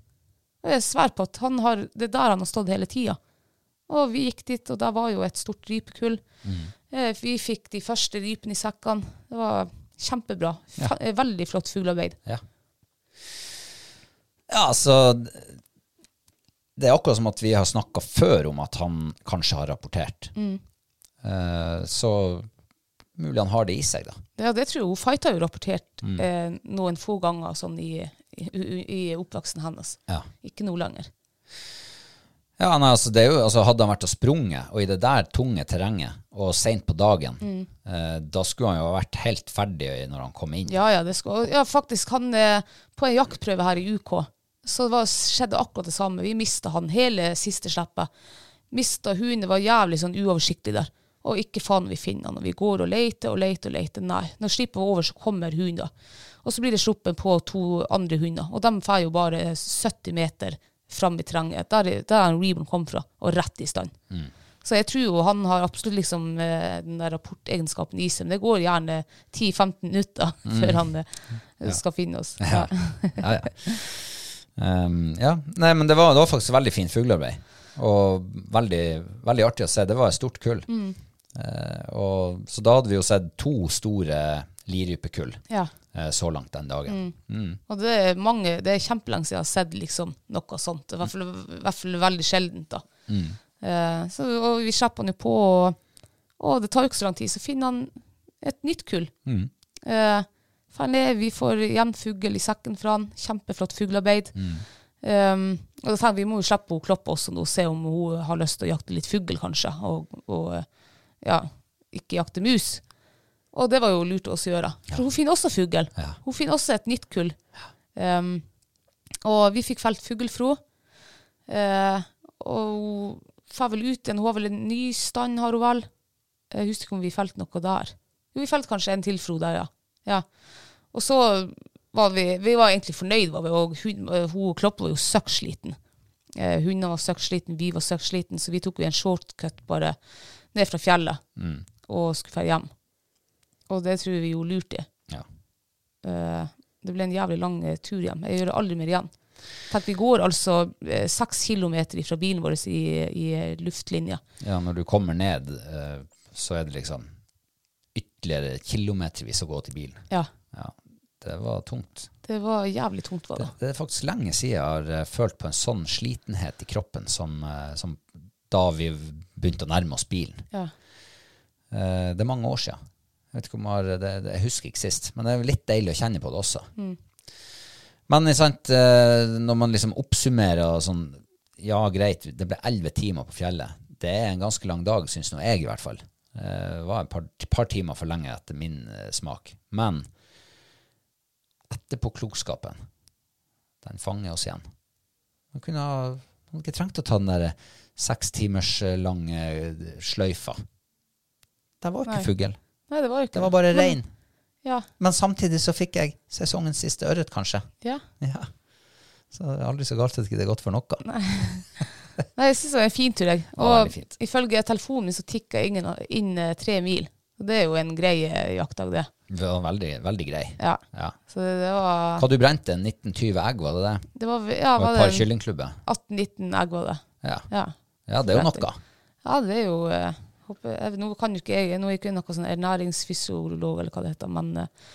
Og jeg sverger på at han har, det er der han har stått hele tida. Og vi gikk dit, og der var jo et stort rypekull. Mm. Vi fikk de første rypene i sekkene. Det var kjempebra. Fe- eh, Veldig flott fuglearbeid. Ja. ja, altså Det er akkurat som at vi har snakka før om at han kanskje har rapportert. Eh, så mulig han har det i seg, da. Ja, det tror jeg. Hun fighta jo rapportert eh, noen få ganger sånn i, i, i oppvoksen hennes. Ja. Ikke noe lenger. Ja, nei, altså, det jo, altså, Hadde han vært og sprunget, og i det der tunge terrenget, og seint på dagen, eh, da skulle han jo ha vært helt ferdig når han kom inn. Ja, ja, det skal, ja faktisk. Han eh, på en jaktprøve her i UK, så var, skjedde akkurat det samme. Vi mista han hele siste slippet. Mista hunden. Var jævlig sånn uoversiktlig der. Og ikke faen vi finner han. Og vi går og leter og leter og leter. Nei. Når slipper var over, så kommer hunden. Og så blir det sluppet på to andre hunder. Og de får jo bare 70 meter fram i terrenget. Der, er- der er Reborn kom fra, og rett i stand. Så jeg tror jo han har absolutt liksom eh, den der rapportegenskapen i seg. Men det går gjerne 10-15 minutter før han eh, skal finne oss. Ja. Ja, ja. Um, ja. Nei, men det var, det var faktisk veldig fint fuglearbeid. Og veldig, veldig artig å se. Det var et stort kull. Eh, og, så da hadde vi jo sett to store lirypekull ja. uh, så langt den dagen. Mm. Og det er mange, det er kjempelenge siden jeg har sett liksom noe sånt. I hvert fall, hvert fall veldig sjeldent. da. Uh, så, og vi slipper han jo på, og, og det tar jo ikke så lang tid, så finner han et nytt kull. Mm. Eh, for er, vi får igjen fugl i sekken fra han. Kjempeflott fuglearbeid. Um, og tenker vi må jo slippe henne Kloppe også nå, se om hun har lyst til å jakte litt fugl, kanskje. Og, og eh, ja, ikke jakte mus. Og det var jo lurt å også gjøre. For hun finner også fugl. Ja. Hun finner også et nytt kull. Um, og vi fikk felt fuglfro. Uh, og hun får vel ut igjen. Hun har vel en ny stand, har hun vel. Jeg husker ikke om vi felte noe der. Jo, vi felte kanskje en til fro der, ja. ja. Og så var vi, vi var egentlig fornøyd, var vi, og hun, eh, hun Kloppe var jo søkksliten. Eh, Hundene var søkksliten, vi var søkksliten, så vi tok en shortcut bare ned fra fjellet og skulle dra hjem. Og det tror vi jo lurt i. Ja. Eh, det ble en jævlig lang eh, tur hjem. Jeg gjør det aldri mer igjen. Tenk, vi går altså eh, seks kilometer fra bilen vår i, i eh, luftlinja. ja, når du kommer ned, eh, så er det liksom ytterligere kilometervis å gå til bilen. Ja, Ja, det var tungt. det var jævlig tungt, var Det, det. det er faktisk lenge siden jeg har eh, følt på en sånn slitenhet i kroppen som, eh, som da vi begynte å nærme oss bilen. Ja. Eh, Det er mange år siden. Jeg, har, det, det, jeg husker ikke sist, men det er litt deilig å kjenne på det også. Men sant, når man liksom oppsummerer sånn, ja greit, det ble 11 timer på fjellet. Det er en ganske lang dag, synes nå jeg i hvert fall. Det var et par, par timer for lenge etter min smak. Men etterpåklokskapen, den fanger oss igjen. Man kunne ha man ikke trengt å ta den der seks timers eh, lange sløyfa. Det var ikke Nei. fugl. Nei, det var ikke Det var bare rein. Ja. Men samtidig så fikk jeg sesongens siste ørret, kanskje. ja. Ja. Så det er aldri så galt at ikke det er godt for noe. Nei, jeg syns det var en fin tur, jeg. Og ifølge telefonen min så tikka ingen inn eh, tre mil. Det er jo en grei eh, jaktdag, det. Det var veldig, veldig grei. Ja. Ja. Så det, det var Hva du brente? 1920 egg, var det det? Det var, ja, det var et par kyllingklubber? 18-19 egg, var det. Ja. Ja. ja, det er jo noe. Ja, det er jo eh, håper, jeg, Nå kan jo ikke jeg Nå er ikke noe sånn ernæringsfysiolog, eller hva det heter, men eh,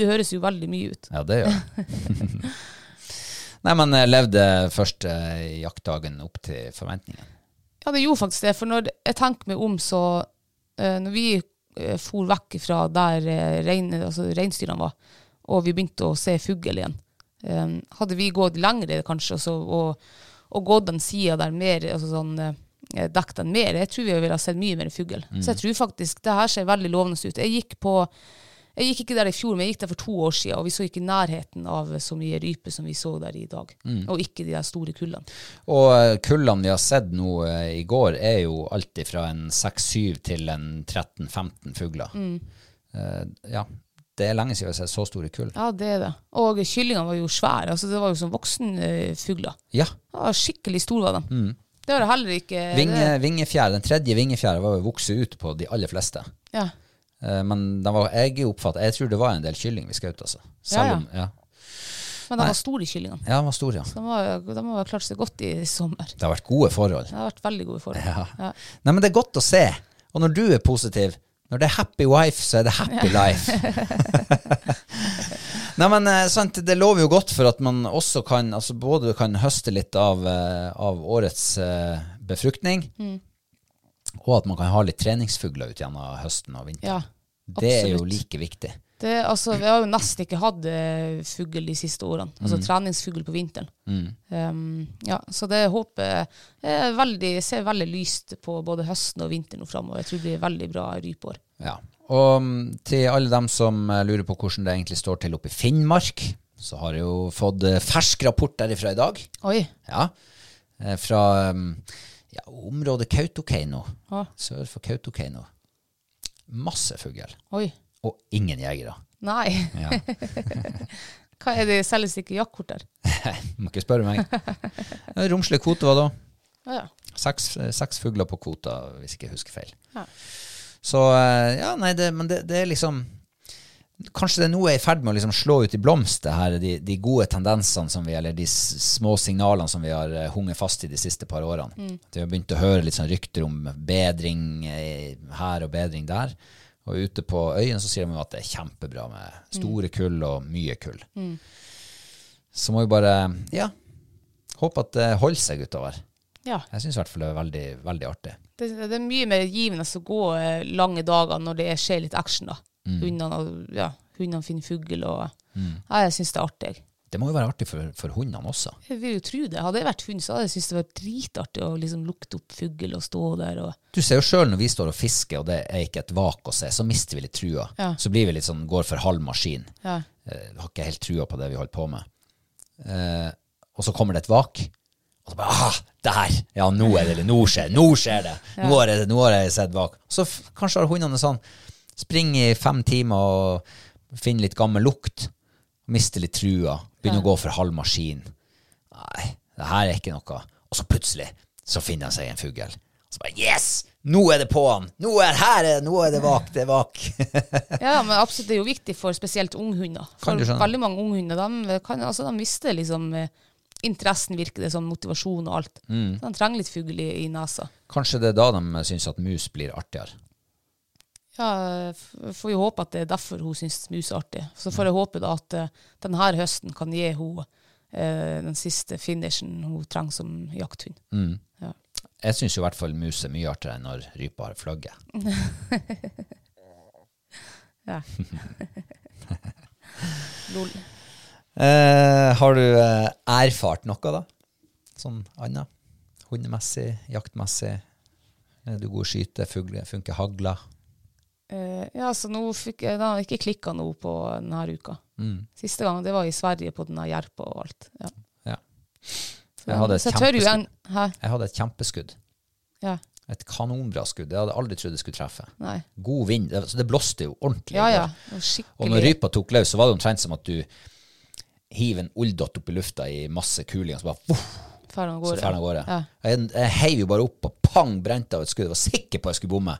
det høres jo veldig mye ut. Ja, det gjør det. Nei, men levde første jaktdagen opp til forventningene. Ja, det gjorde faktisk det. For når jeg tenker meg om, så Når vi for vekk fra der eh, rein, altså reinsdyrene var, og vi begynte å se fugl igjen, Um, hadde vi gått lengre kanskje, og, og, og gått den sida der mer, altså sånn eh, dekket den mer, jeg tror vi ville ha sett mye mer fugl. Så jeg tror faktisk det her ser veldig lovende ut. Jeg gikk på jeg gikk ikke der i fjor, men jeg gikk der for to år siden, og vi så ikke nærheten av så mye rype som vi så der i dag. Og ikke de der store kullene. Og eh, kullene vi har sett nå eh, i går, er jo alt fra en 6-7 til en 13-15 fugler. Eh, ja, det er lenge siden vi har sett så store kull. Ja, det er det. Og kyllingene var jo svære. altså Det var jo som voksenfugler. Ja, Ja, skikkelig store var de. Det var det heller ikke vinge, vingefjær, den tredje vingefjæra var jo vokst ut på de aller fleste. ja. Eh, Men var, jeg oppfatter jeg tror det var en del kylling vi skjøt, altså. Selv Ja, ja. om, ja. Men de var store, kyllingene. ja, de var store, ja. Så de, var, de har klart seg godt i sommer. Det har vært gode forhold. Det har vært veldig gode forhold. Ja. Ja. Nei, men det er godt å se. Og når du er positiv, når det er happy wife, så er det happy life. Nei, men eh, sant, det lover jo godt for at man også kan, altså både kan høste litt av, eh, av årets befruktning, Mm. Og at man kan ha litt treningsfugler ut gjennom høsten og vinteren. Ja, det er jo like viktig. Det, altså, vi har jo nesten ikke hatt uh, fugl de siste årene. Altså treningsfugl på vinteren. Um, ja, så det håper jeg veldig, ser veldig lyst på både høsten og vinteren nå framover. Jeg tror det blir veldig bra rypeår. Ja. Og mm, til alle dem som eh, lurer på hvordan det egentlig står til oppe i Finnmark, så har jeg jo fått eh, fersk rapport derifra i dag. Oi. Ja, eh, fra um, ja, området Kautokeino, ah. sør for Kautokeino. Masse fugl, og ingen jegere. Nei. Ja. Hva er det selges ikke jaktkort der? Må ikke spørre meg. Eh, Romslig kvote var da. Ah, ja. Seks, eh, seks fugler på kvota, hvis ikke jeg husker feil. Ja. Så eh, ja, nei, det, men det, det er liksom Kanskje det nå er i ferd med å liksom slå ut i blomst, det her, de, de gode tendensene som vi, eller de små signalene som vi har eh, hunget fast i de siste par årene. Mm. Vi har begynt å høre litt sånn rykter om bedring eh, her og bedring der. Og ute på øyen så sier de at det er kjempebra med store kull og mye kull. Så må vi bare, ja, håpe at det holder seg utover. ja. Jeg syns i hvert fall det er veldig, veldig artig. Det, det er mye mer givende å gå eh, lange dager når det er, skjer litt action. da. Hundene, ja, hundene finner fugl, og ja, jeg syns det er artig. Det må jo være artig for, for hundene også. Jeg vil jo tro det. Hadde jeg vært hund, så hadde jeg syntes det var dritartig å liksom lukte opp fugl og stå der. og... Du ser jo sjøl når vi står og fisker, og det er ikke et vak å se, så mister vi litt trua. Ja. Så blir vi litt sånn, går for halv maskin. Ja. Eh, har ikke helt trua på det vi holder på med. Eh, og så kommer det et vak, og så bare ah, der! Ja, nå er det nå skjer, nå skjer det! Nå, har jeg, nå har jeg sett vak. Så kanskje har hundene sånn Spring i fem timer og finne litt gammel lukt. Miste litt trua. Begynne å gå for halv maskin. Nei, det her er ikke noe. Og så plutselig så finner han seg en fugl. Så bare Yes! Nå er det på'n! Nå er, her er, nå er det vak! Det er vak! Ja, men absolutt, det er jo viktig for spesielt unghunder. For veldig mange unghunder de, kan, altså, de mister liksom eh, interessen, virker det som, motivasjon og alt. Mm. Så de trenger litt fugl i, i nesa. Kanskje det er da de syns at mus blir artigere. Ja, får jo håpe at det er derfor hun syns mus er artig. Så får jeg håpe da at uh, denne høsten kan gi hun eh, den siste finishen hun trenger som jakthund. Ja. Jeg syns i hvert fall mus er mye artigere enn når rypa har flagget. Ja. Lol. Eh, har du eh, erfart noe, da? Sånn annet? Hundemessig, jaktmessig? Er du god å skyte? Funker hagla? Eh, ja, så nå fikk jeg, har ikke klikka noe på denne uka. Mm. Siste gang det var i Sverige på denne jerpa og alt. Ja. Ja. Jeg hadde et så jeg kjempeskudd. en, Jeg hadde et kjempeskudd. Ja. Et kanonbra skudd. Jeg hadde aldri trodd jeg skulle treffe. Nei. God vind. det- Så det blåste jo ordentlig. Ja, ja. Og når rypa tok løs, så var det omtrent som at du hiver en olldott opp i lufta i masse kuling, og så bare voff, Fer av så gårde. Jeg, jeg heiv jo bare opp og pang, brente av et skudd. Jeg var sikker på at jeg skulle bomme.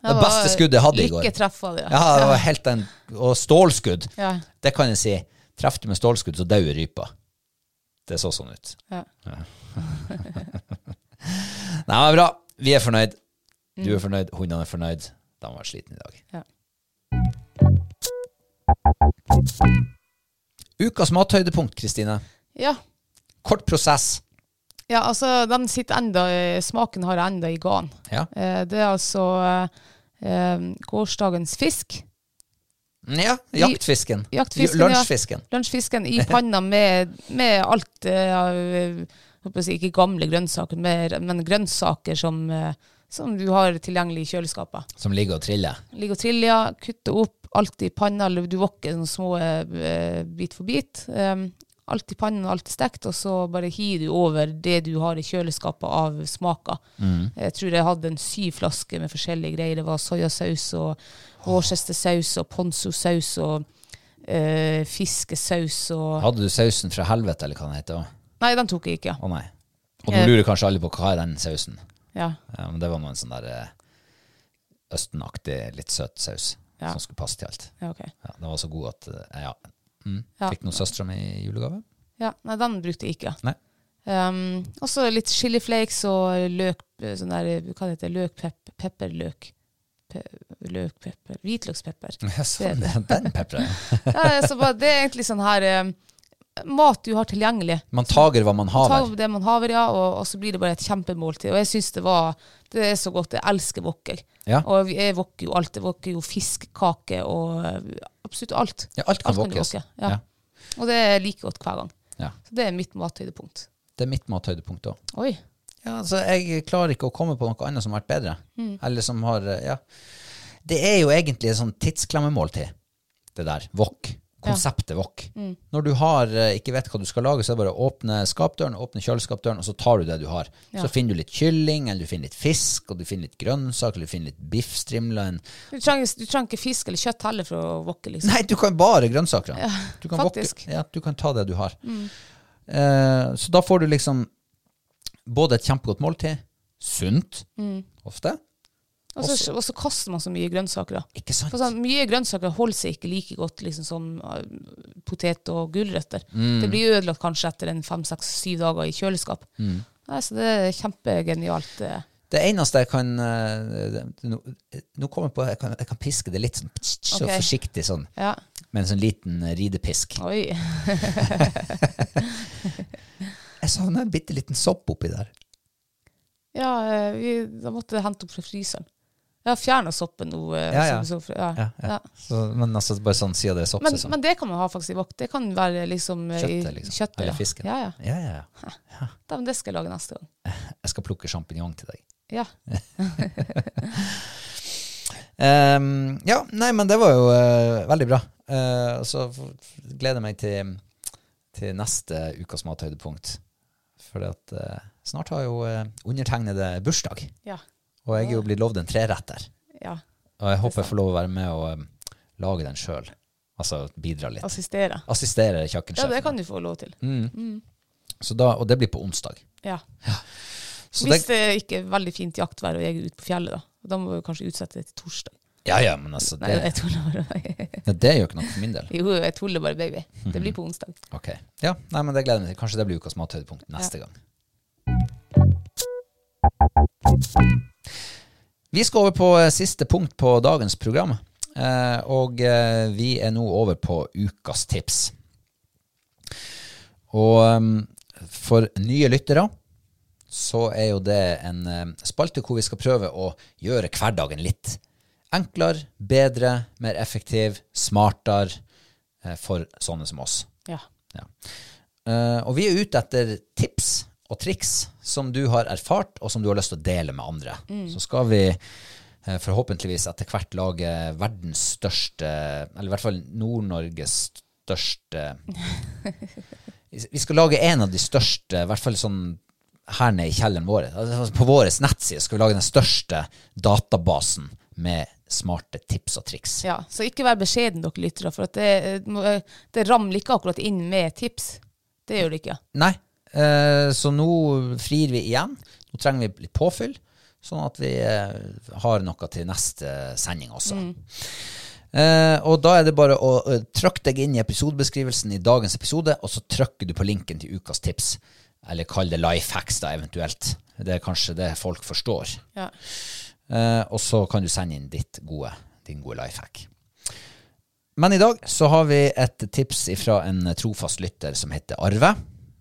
Det, Det beste skuddet jeg hadde i går. Lykketreff var det, Ja, det var helt en, Og stålskudd. Ja. Det kan jeg si. Treffer du med stålskudd, så dauer rypa. Det så sånn ut. Ja. Nei, men bra. Vi er fornøyd. Du er fornøyd, hundene er fornøyd. De var slitne i dag. Ja. Ukas mathøydepunkt, Kristine. ja. Kort prosess. Ja, altså, den sitter enda, eh, smaken har enda i gan. Ja. Eh, Det er altså eh, gårsdagens fisk. ja jaktfisken. Jaktfisken, lunsjfisken. ja. Lunsjfisken. I panna med, med alt eh, eh, jeg si, Ikke gamle grønnsaker, mer- men grønnsaker som, eh, som du har tilgjengelig i kjøleskapet. Som ligger og triller. Ligger og triller, kutter opp, alt i panna, eller du våkker sånne små eh, bit for bit. Alt i pannen, alt er stekt, og så bare hiver du over det du har i kjøleskapet av smaker. Jeg tror jeg hadde en syv flasker med forskjellige greier. Det var soyasaus og worcestersaus og ponzosaus og øh, fiskesaus og Hadde du sausen fra helvete, eller hva den heter? Nei, den tok jeg ikke. Å nei. Og nå Eh. lurer kanskje alle på hva er den sausen. Ja. Ja, men det var nå en sånn der eh, østenaktig, litt søt saus Ja. som skulle passe til alt. ja, ok. Ja, den var så god at ja. Mm. Ja. Fikk noen søstre med i julegave. Ja, nei, den brukte jeg ikke. Nei. Um, også litt chiliflakes og løk, sånn der, hva det heter løk, pep, pepperløk. Pe, løkpepper hvitløkspepper. Ja, sånn, den pepperen. Ja, så bare, det er egentlig sånn her um, mat du har tilgjengelig. Man tager hva man haver. det man haver, ja, og, og så blir det bare et kjempemåltid. Og jeg syns det var Det er så godt. Jeg elsker wokker. Ja. Og jeg wokker jo alt. Jeg wokker jo fiskekake og uh, absolutt alt. Ja, alt kan wokkes. Ja. Ja. Og det er like godt hver gang. Ja. Så det er mitt mathøydepunkt. Det er mitt mathøydepunkt òg. Oi. Ja, altså, jeg klarer ikke å komme på noe annet som har vært bedre. Mm. Eller som har eh, Ja. Det er jo egentlig et sånn tidsklemmemåltid, det der. Wok. Konseptet wok. Mm. Når du har, eh, ikke vet hva du skal lage, så er det bare å åpne skapdøren, åpne kjøleskapdøren, og så tar du det du har. Ja. Så finner du litt kylling, eller du finner litt fisk, og du finner litt grønnsak, eller du finner litt biffstrimler. Du du trenger ikke fisk eller kjøtt heller for å wokke, liksom. Nei, du kan bare grønnsaker. Ja, du kan faktisk. ja, du kan ta det du har. Eh, så da får du liksom både et kjempegodt måltid, sunt, Mm. ofte. Og så, og så kaster man så mye grønnsaker. da. Ikke sant? For sånn, mye grønnsaker holder seg ikke like godt liksom, som uh, potet og gulrøtter. Mm. Det blir ødelagt kanskje etter en fem, seks, syv dager i kjøleskap. Mm. Nei, så det er kjempegenialt. eh. Det eneste jeg kan eh, Nå, nå kommer jeg på Jeg kan, jeg kan piske det litt sånn, så okay. forsiktig sånn, Ja. med en sånn liten eh, ridepisk. Oi. Jeg savner en bitte liten sopp oppi der. Ja, eh, vi, da måtte jeg hente opp fra fryseren. Har fjerna soppen nå. eh, Ja, ja. som- ja. Ja, ja. ja. Så, men altså bare sånn sida det er Men, soppsesong. men det kan man ha faktisk i wok. Det kan være liksom eh, Kjøttet, liksom. kjøttet, Eller ja. fisken. Ja, ja. Ja, ja, ja. Da, men det skal jeg lage neste gang. Jeg skal plukke sjampinjong til deg. Ja. um, ja, nei, men det var jo uh, veldig bra. Uh, så gleder jeg meg til, til neste ukas mathøydepunkt. For at, uh, snart har jo undertegnede bursdag. Ja. Og jeg er jo blitt lovd en treretter. ja. Og jeg håper jeg får lov å være med og um, lage den sjøl. Altså bidra litt. Assistere. Assistere Ja, det kan du få lov til. Så da, og det blir på onsdag. Ja. Så Hvis det, det ikke er veldig fint jaktvær og jeg er ute på fjellet, da. Da må vi kanskje utsette det til torsdag. ja, ja, men altså Nei, det, jeg tuller bare. ja, det gjør ikke noe for min del. Jo, jeg tuller bare, baby. Det blir på onsdag. Ok. Ja, nei, men det gleder jeg meg til. Kanskje det blir ukas mathøydepunkt neste gang. Vi skal over på eh, siste punkt på dagens program. Eh, og eh, vi er nå over på ukas tips. Og for nye lyttere så er jo det en spalte hvor vi skal prøve å gjøre hverdagen litt enklere, bedre, mer effektiv, smartere for sånne som oss. Ja. Ja. Og vi er ute etter tips og triks som du har erfart, og som du har lyst til å dele med andre. Så skal vi eh, forhåpentligvis etter hvert lage verdens største, eller i hvert fall Nord-Norges største Vi skal lage en av de største, i hvert fall sånn her nede i kjelleren vår. Altså, på vår nettside skal vi lage den største databasen med smarte tips og triks. Ja, så ikke vær beskjeden, dere lyttere, for at det, det ramler ikke akkurat inn med tips. Det gjør det ikke. Nei, eh, så nå frir vi igjen. Nå trenger vi litt påfyll, sånn at vi eh, har noe til neste sending også. Eh, og da er det bare å uh, trykke deg inn i episodebeskrivelsen i dagens episode, og så trykker du på linken til ukas tips. Eller kall det life hacks, da, eventuelt. Det er kanskje det folk forstår. Ja. Uh, og så kan du sende inn ditt gode, din gode life hack. Men i dag så har vi et tips fra en trofast lytter som heter Arve.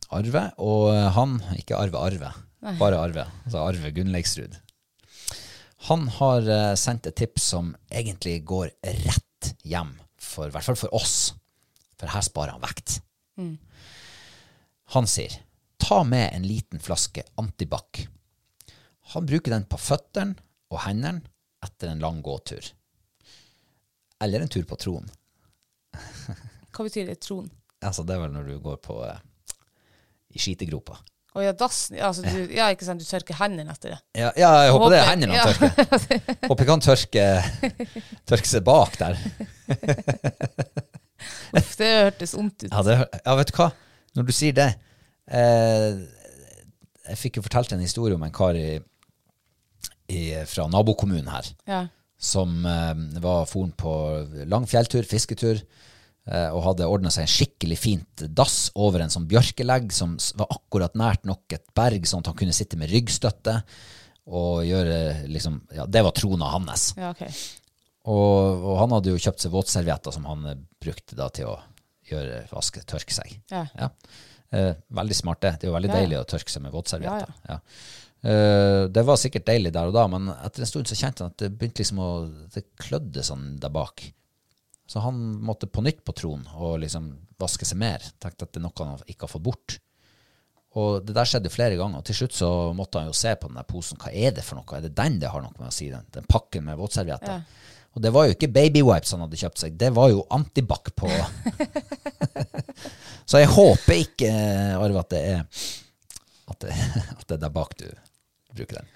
Arve, og han Ikke Arve Arve, bare Arve. Altså Arve Gunnleiksrud. Han har eh, sendt et tips som egentlig går rett hjem, for, i hvert fall for oss. For her sparer han vekt. Han sier ta med en liten flaske antibac. Han bruker den på føttene og hendene etter en lang gåtur. Eller en tur på troen. Hva betyr det, tron? Altså, det er vel når du går på eh, i skitegropa. Å ja, dassen. Ja, altså, du, ja, ikke sant, du tørker hendene etter det. Ja, ja, jeg håper det er hendene han tørker. Håper ikke han tørker, tørke seg bak der. Uff, det hørtes vondt ut. Ja, det, ja, vet du hva? Når du sier det eh, Jeg fikk jo fortalt en historie om en kar i, i, fra nabokommunen her Ja. som eh, var foren på lang fjelltur, fisketur, og hadde ordna seg en skikkelig fint dass over en sånn bjørkelegg som var akkurat nært nok et berg, sånn at han kunne sitte med ryggstøtte og gjøre liksom Ja, det var trona hans. ja, ok. Og, og han hadde jo kjøpt seg våtservietter som han eh, brukte da til å gjøre vaske, tørke seg. Ja. Ja. Eh, veldig smart det. Det er jo veldig Ja, deilig å tørke seg med våtservietter. Ja, Ja, Eh, det var sikkert deilig der og da, men etter en stund så kjente han at det begynte liksom å Det klødde sånn der bak. Så han måtte på nytt på troen og liksom vaske seg mer. Tenkte at det er noe han ikke har fått bort. Og det der skjedde flere ganger. Og til slutt så måtte han jo se på den der posen. Hva er det for noe? Er det den det har noe med å si? Den, den pakken med våtservietter? Og det var jo ikke baby wipes han hadde kjøpt seg, det var jo antibac på. så jeg håper ikke, Arve, at det er at det, at det er der bak du bruker den.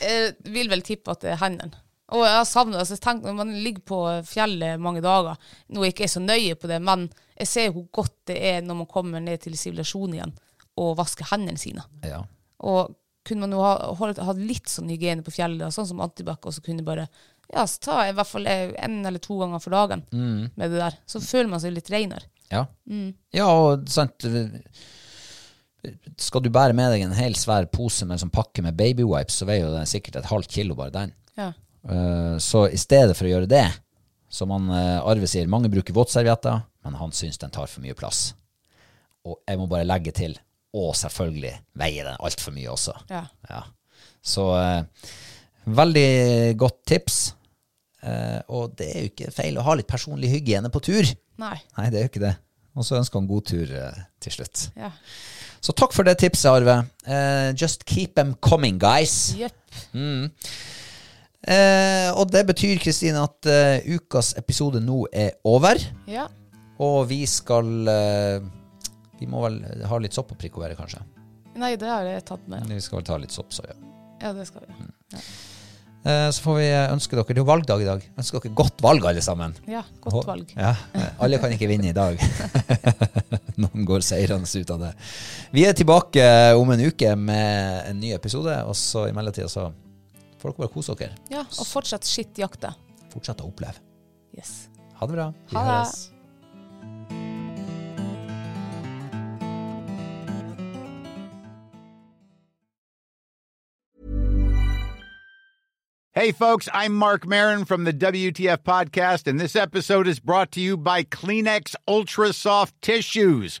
Jeg vil vel tippe at det er hendene. Og jeg har savnet, altså tenk, Når man ligger på fjellet mange dager Nå er jeg ikke så nøye på det, men jeg ser hvor godt det er når man kommer ned til sivilisasjonen igjen og vasker hendene sine. Ja. Og kunne man jo ha, holdt, hatt litt sånn hygiene på fjellet, sånn som antibac, og så kunne bare ja, så ta i hvert fall en eller to ganger for dagen med det der. Så føler man seg litt reinere. Ja. ja, og sant Skal du bære med deg en hel svær pose med en sånn pakke med baby wipes, så veier jo det sikkert et halvt kilo bare den. Ja. Eh, Så i stedet for å gjøre det, som han eh, Arve sier, mange bruker våtservietter, men han syns den tar for mye plass. Og jeg må bare legge til, og selvfølgelig veier den altfor mye også. Ja. Ja. Så eh, veldig godt tips. Og det er jo ikke feil å ha litt personlig hygiene på tur. Nei. Nei, det er jo ikke det. Og så ønsker han god tur til slutt. Ja. Så takk for det tipset, Arve. Just keep them coming, guys. Jepp. Eh, og det betyr, Kristine, at eh, ukas episode nå er over. Ja. Og vi skal eh, Vi må vel ha litt sopp og prikovere, kanskje. Nei, det har jeg tatt med. Vi skal vel ta litt sopp, så ja. Ja, det skal vi. Eh, så får vi ønske dere Det er jo valgdag i dag. Ønsker dere godt valg, alle sammen. Ja, godt valg. Ja, Alle kan ikke vinne i dag. Noen går seirende ut av det. Vi er tilbake om en uke med en ny episode, og så i mellomtida så får dere bare kose dere. Ja, og fortsatt skittjakte. Fortsett å oppleve. Yes. Ha det bra. Ha det. Hey, folks, I'm Mark Marin from the WTF Podcast, and this episode is brought to you by Kleenex Ultra Soft Tissues,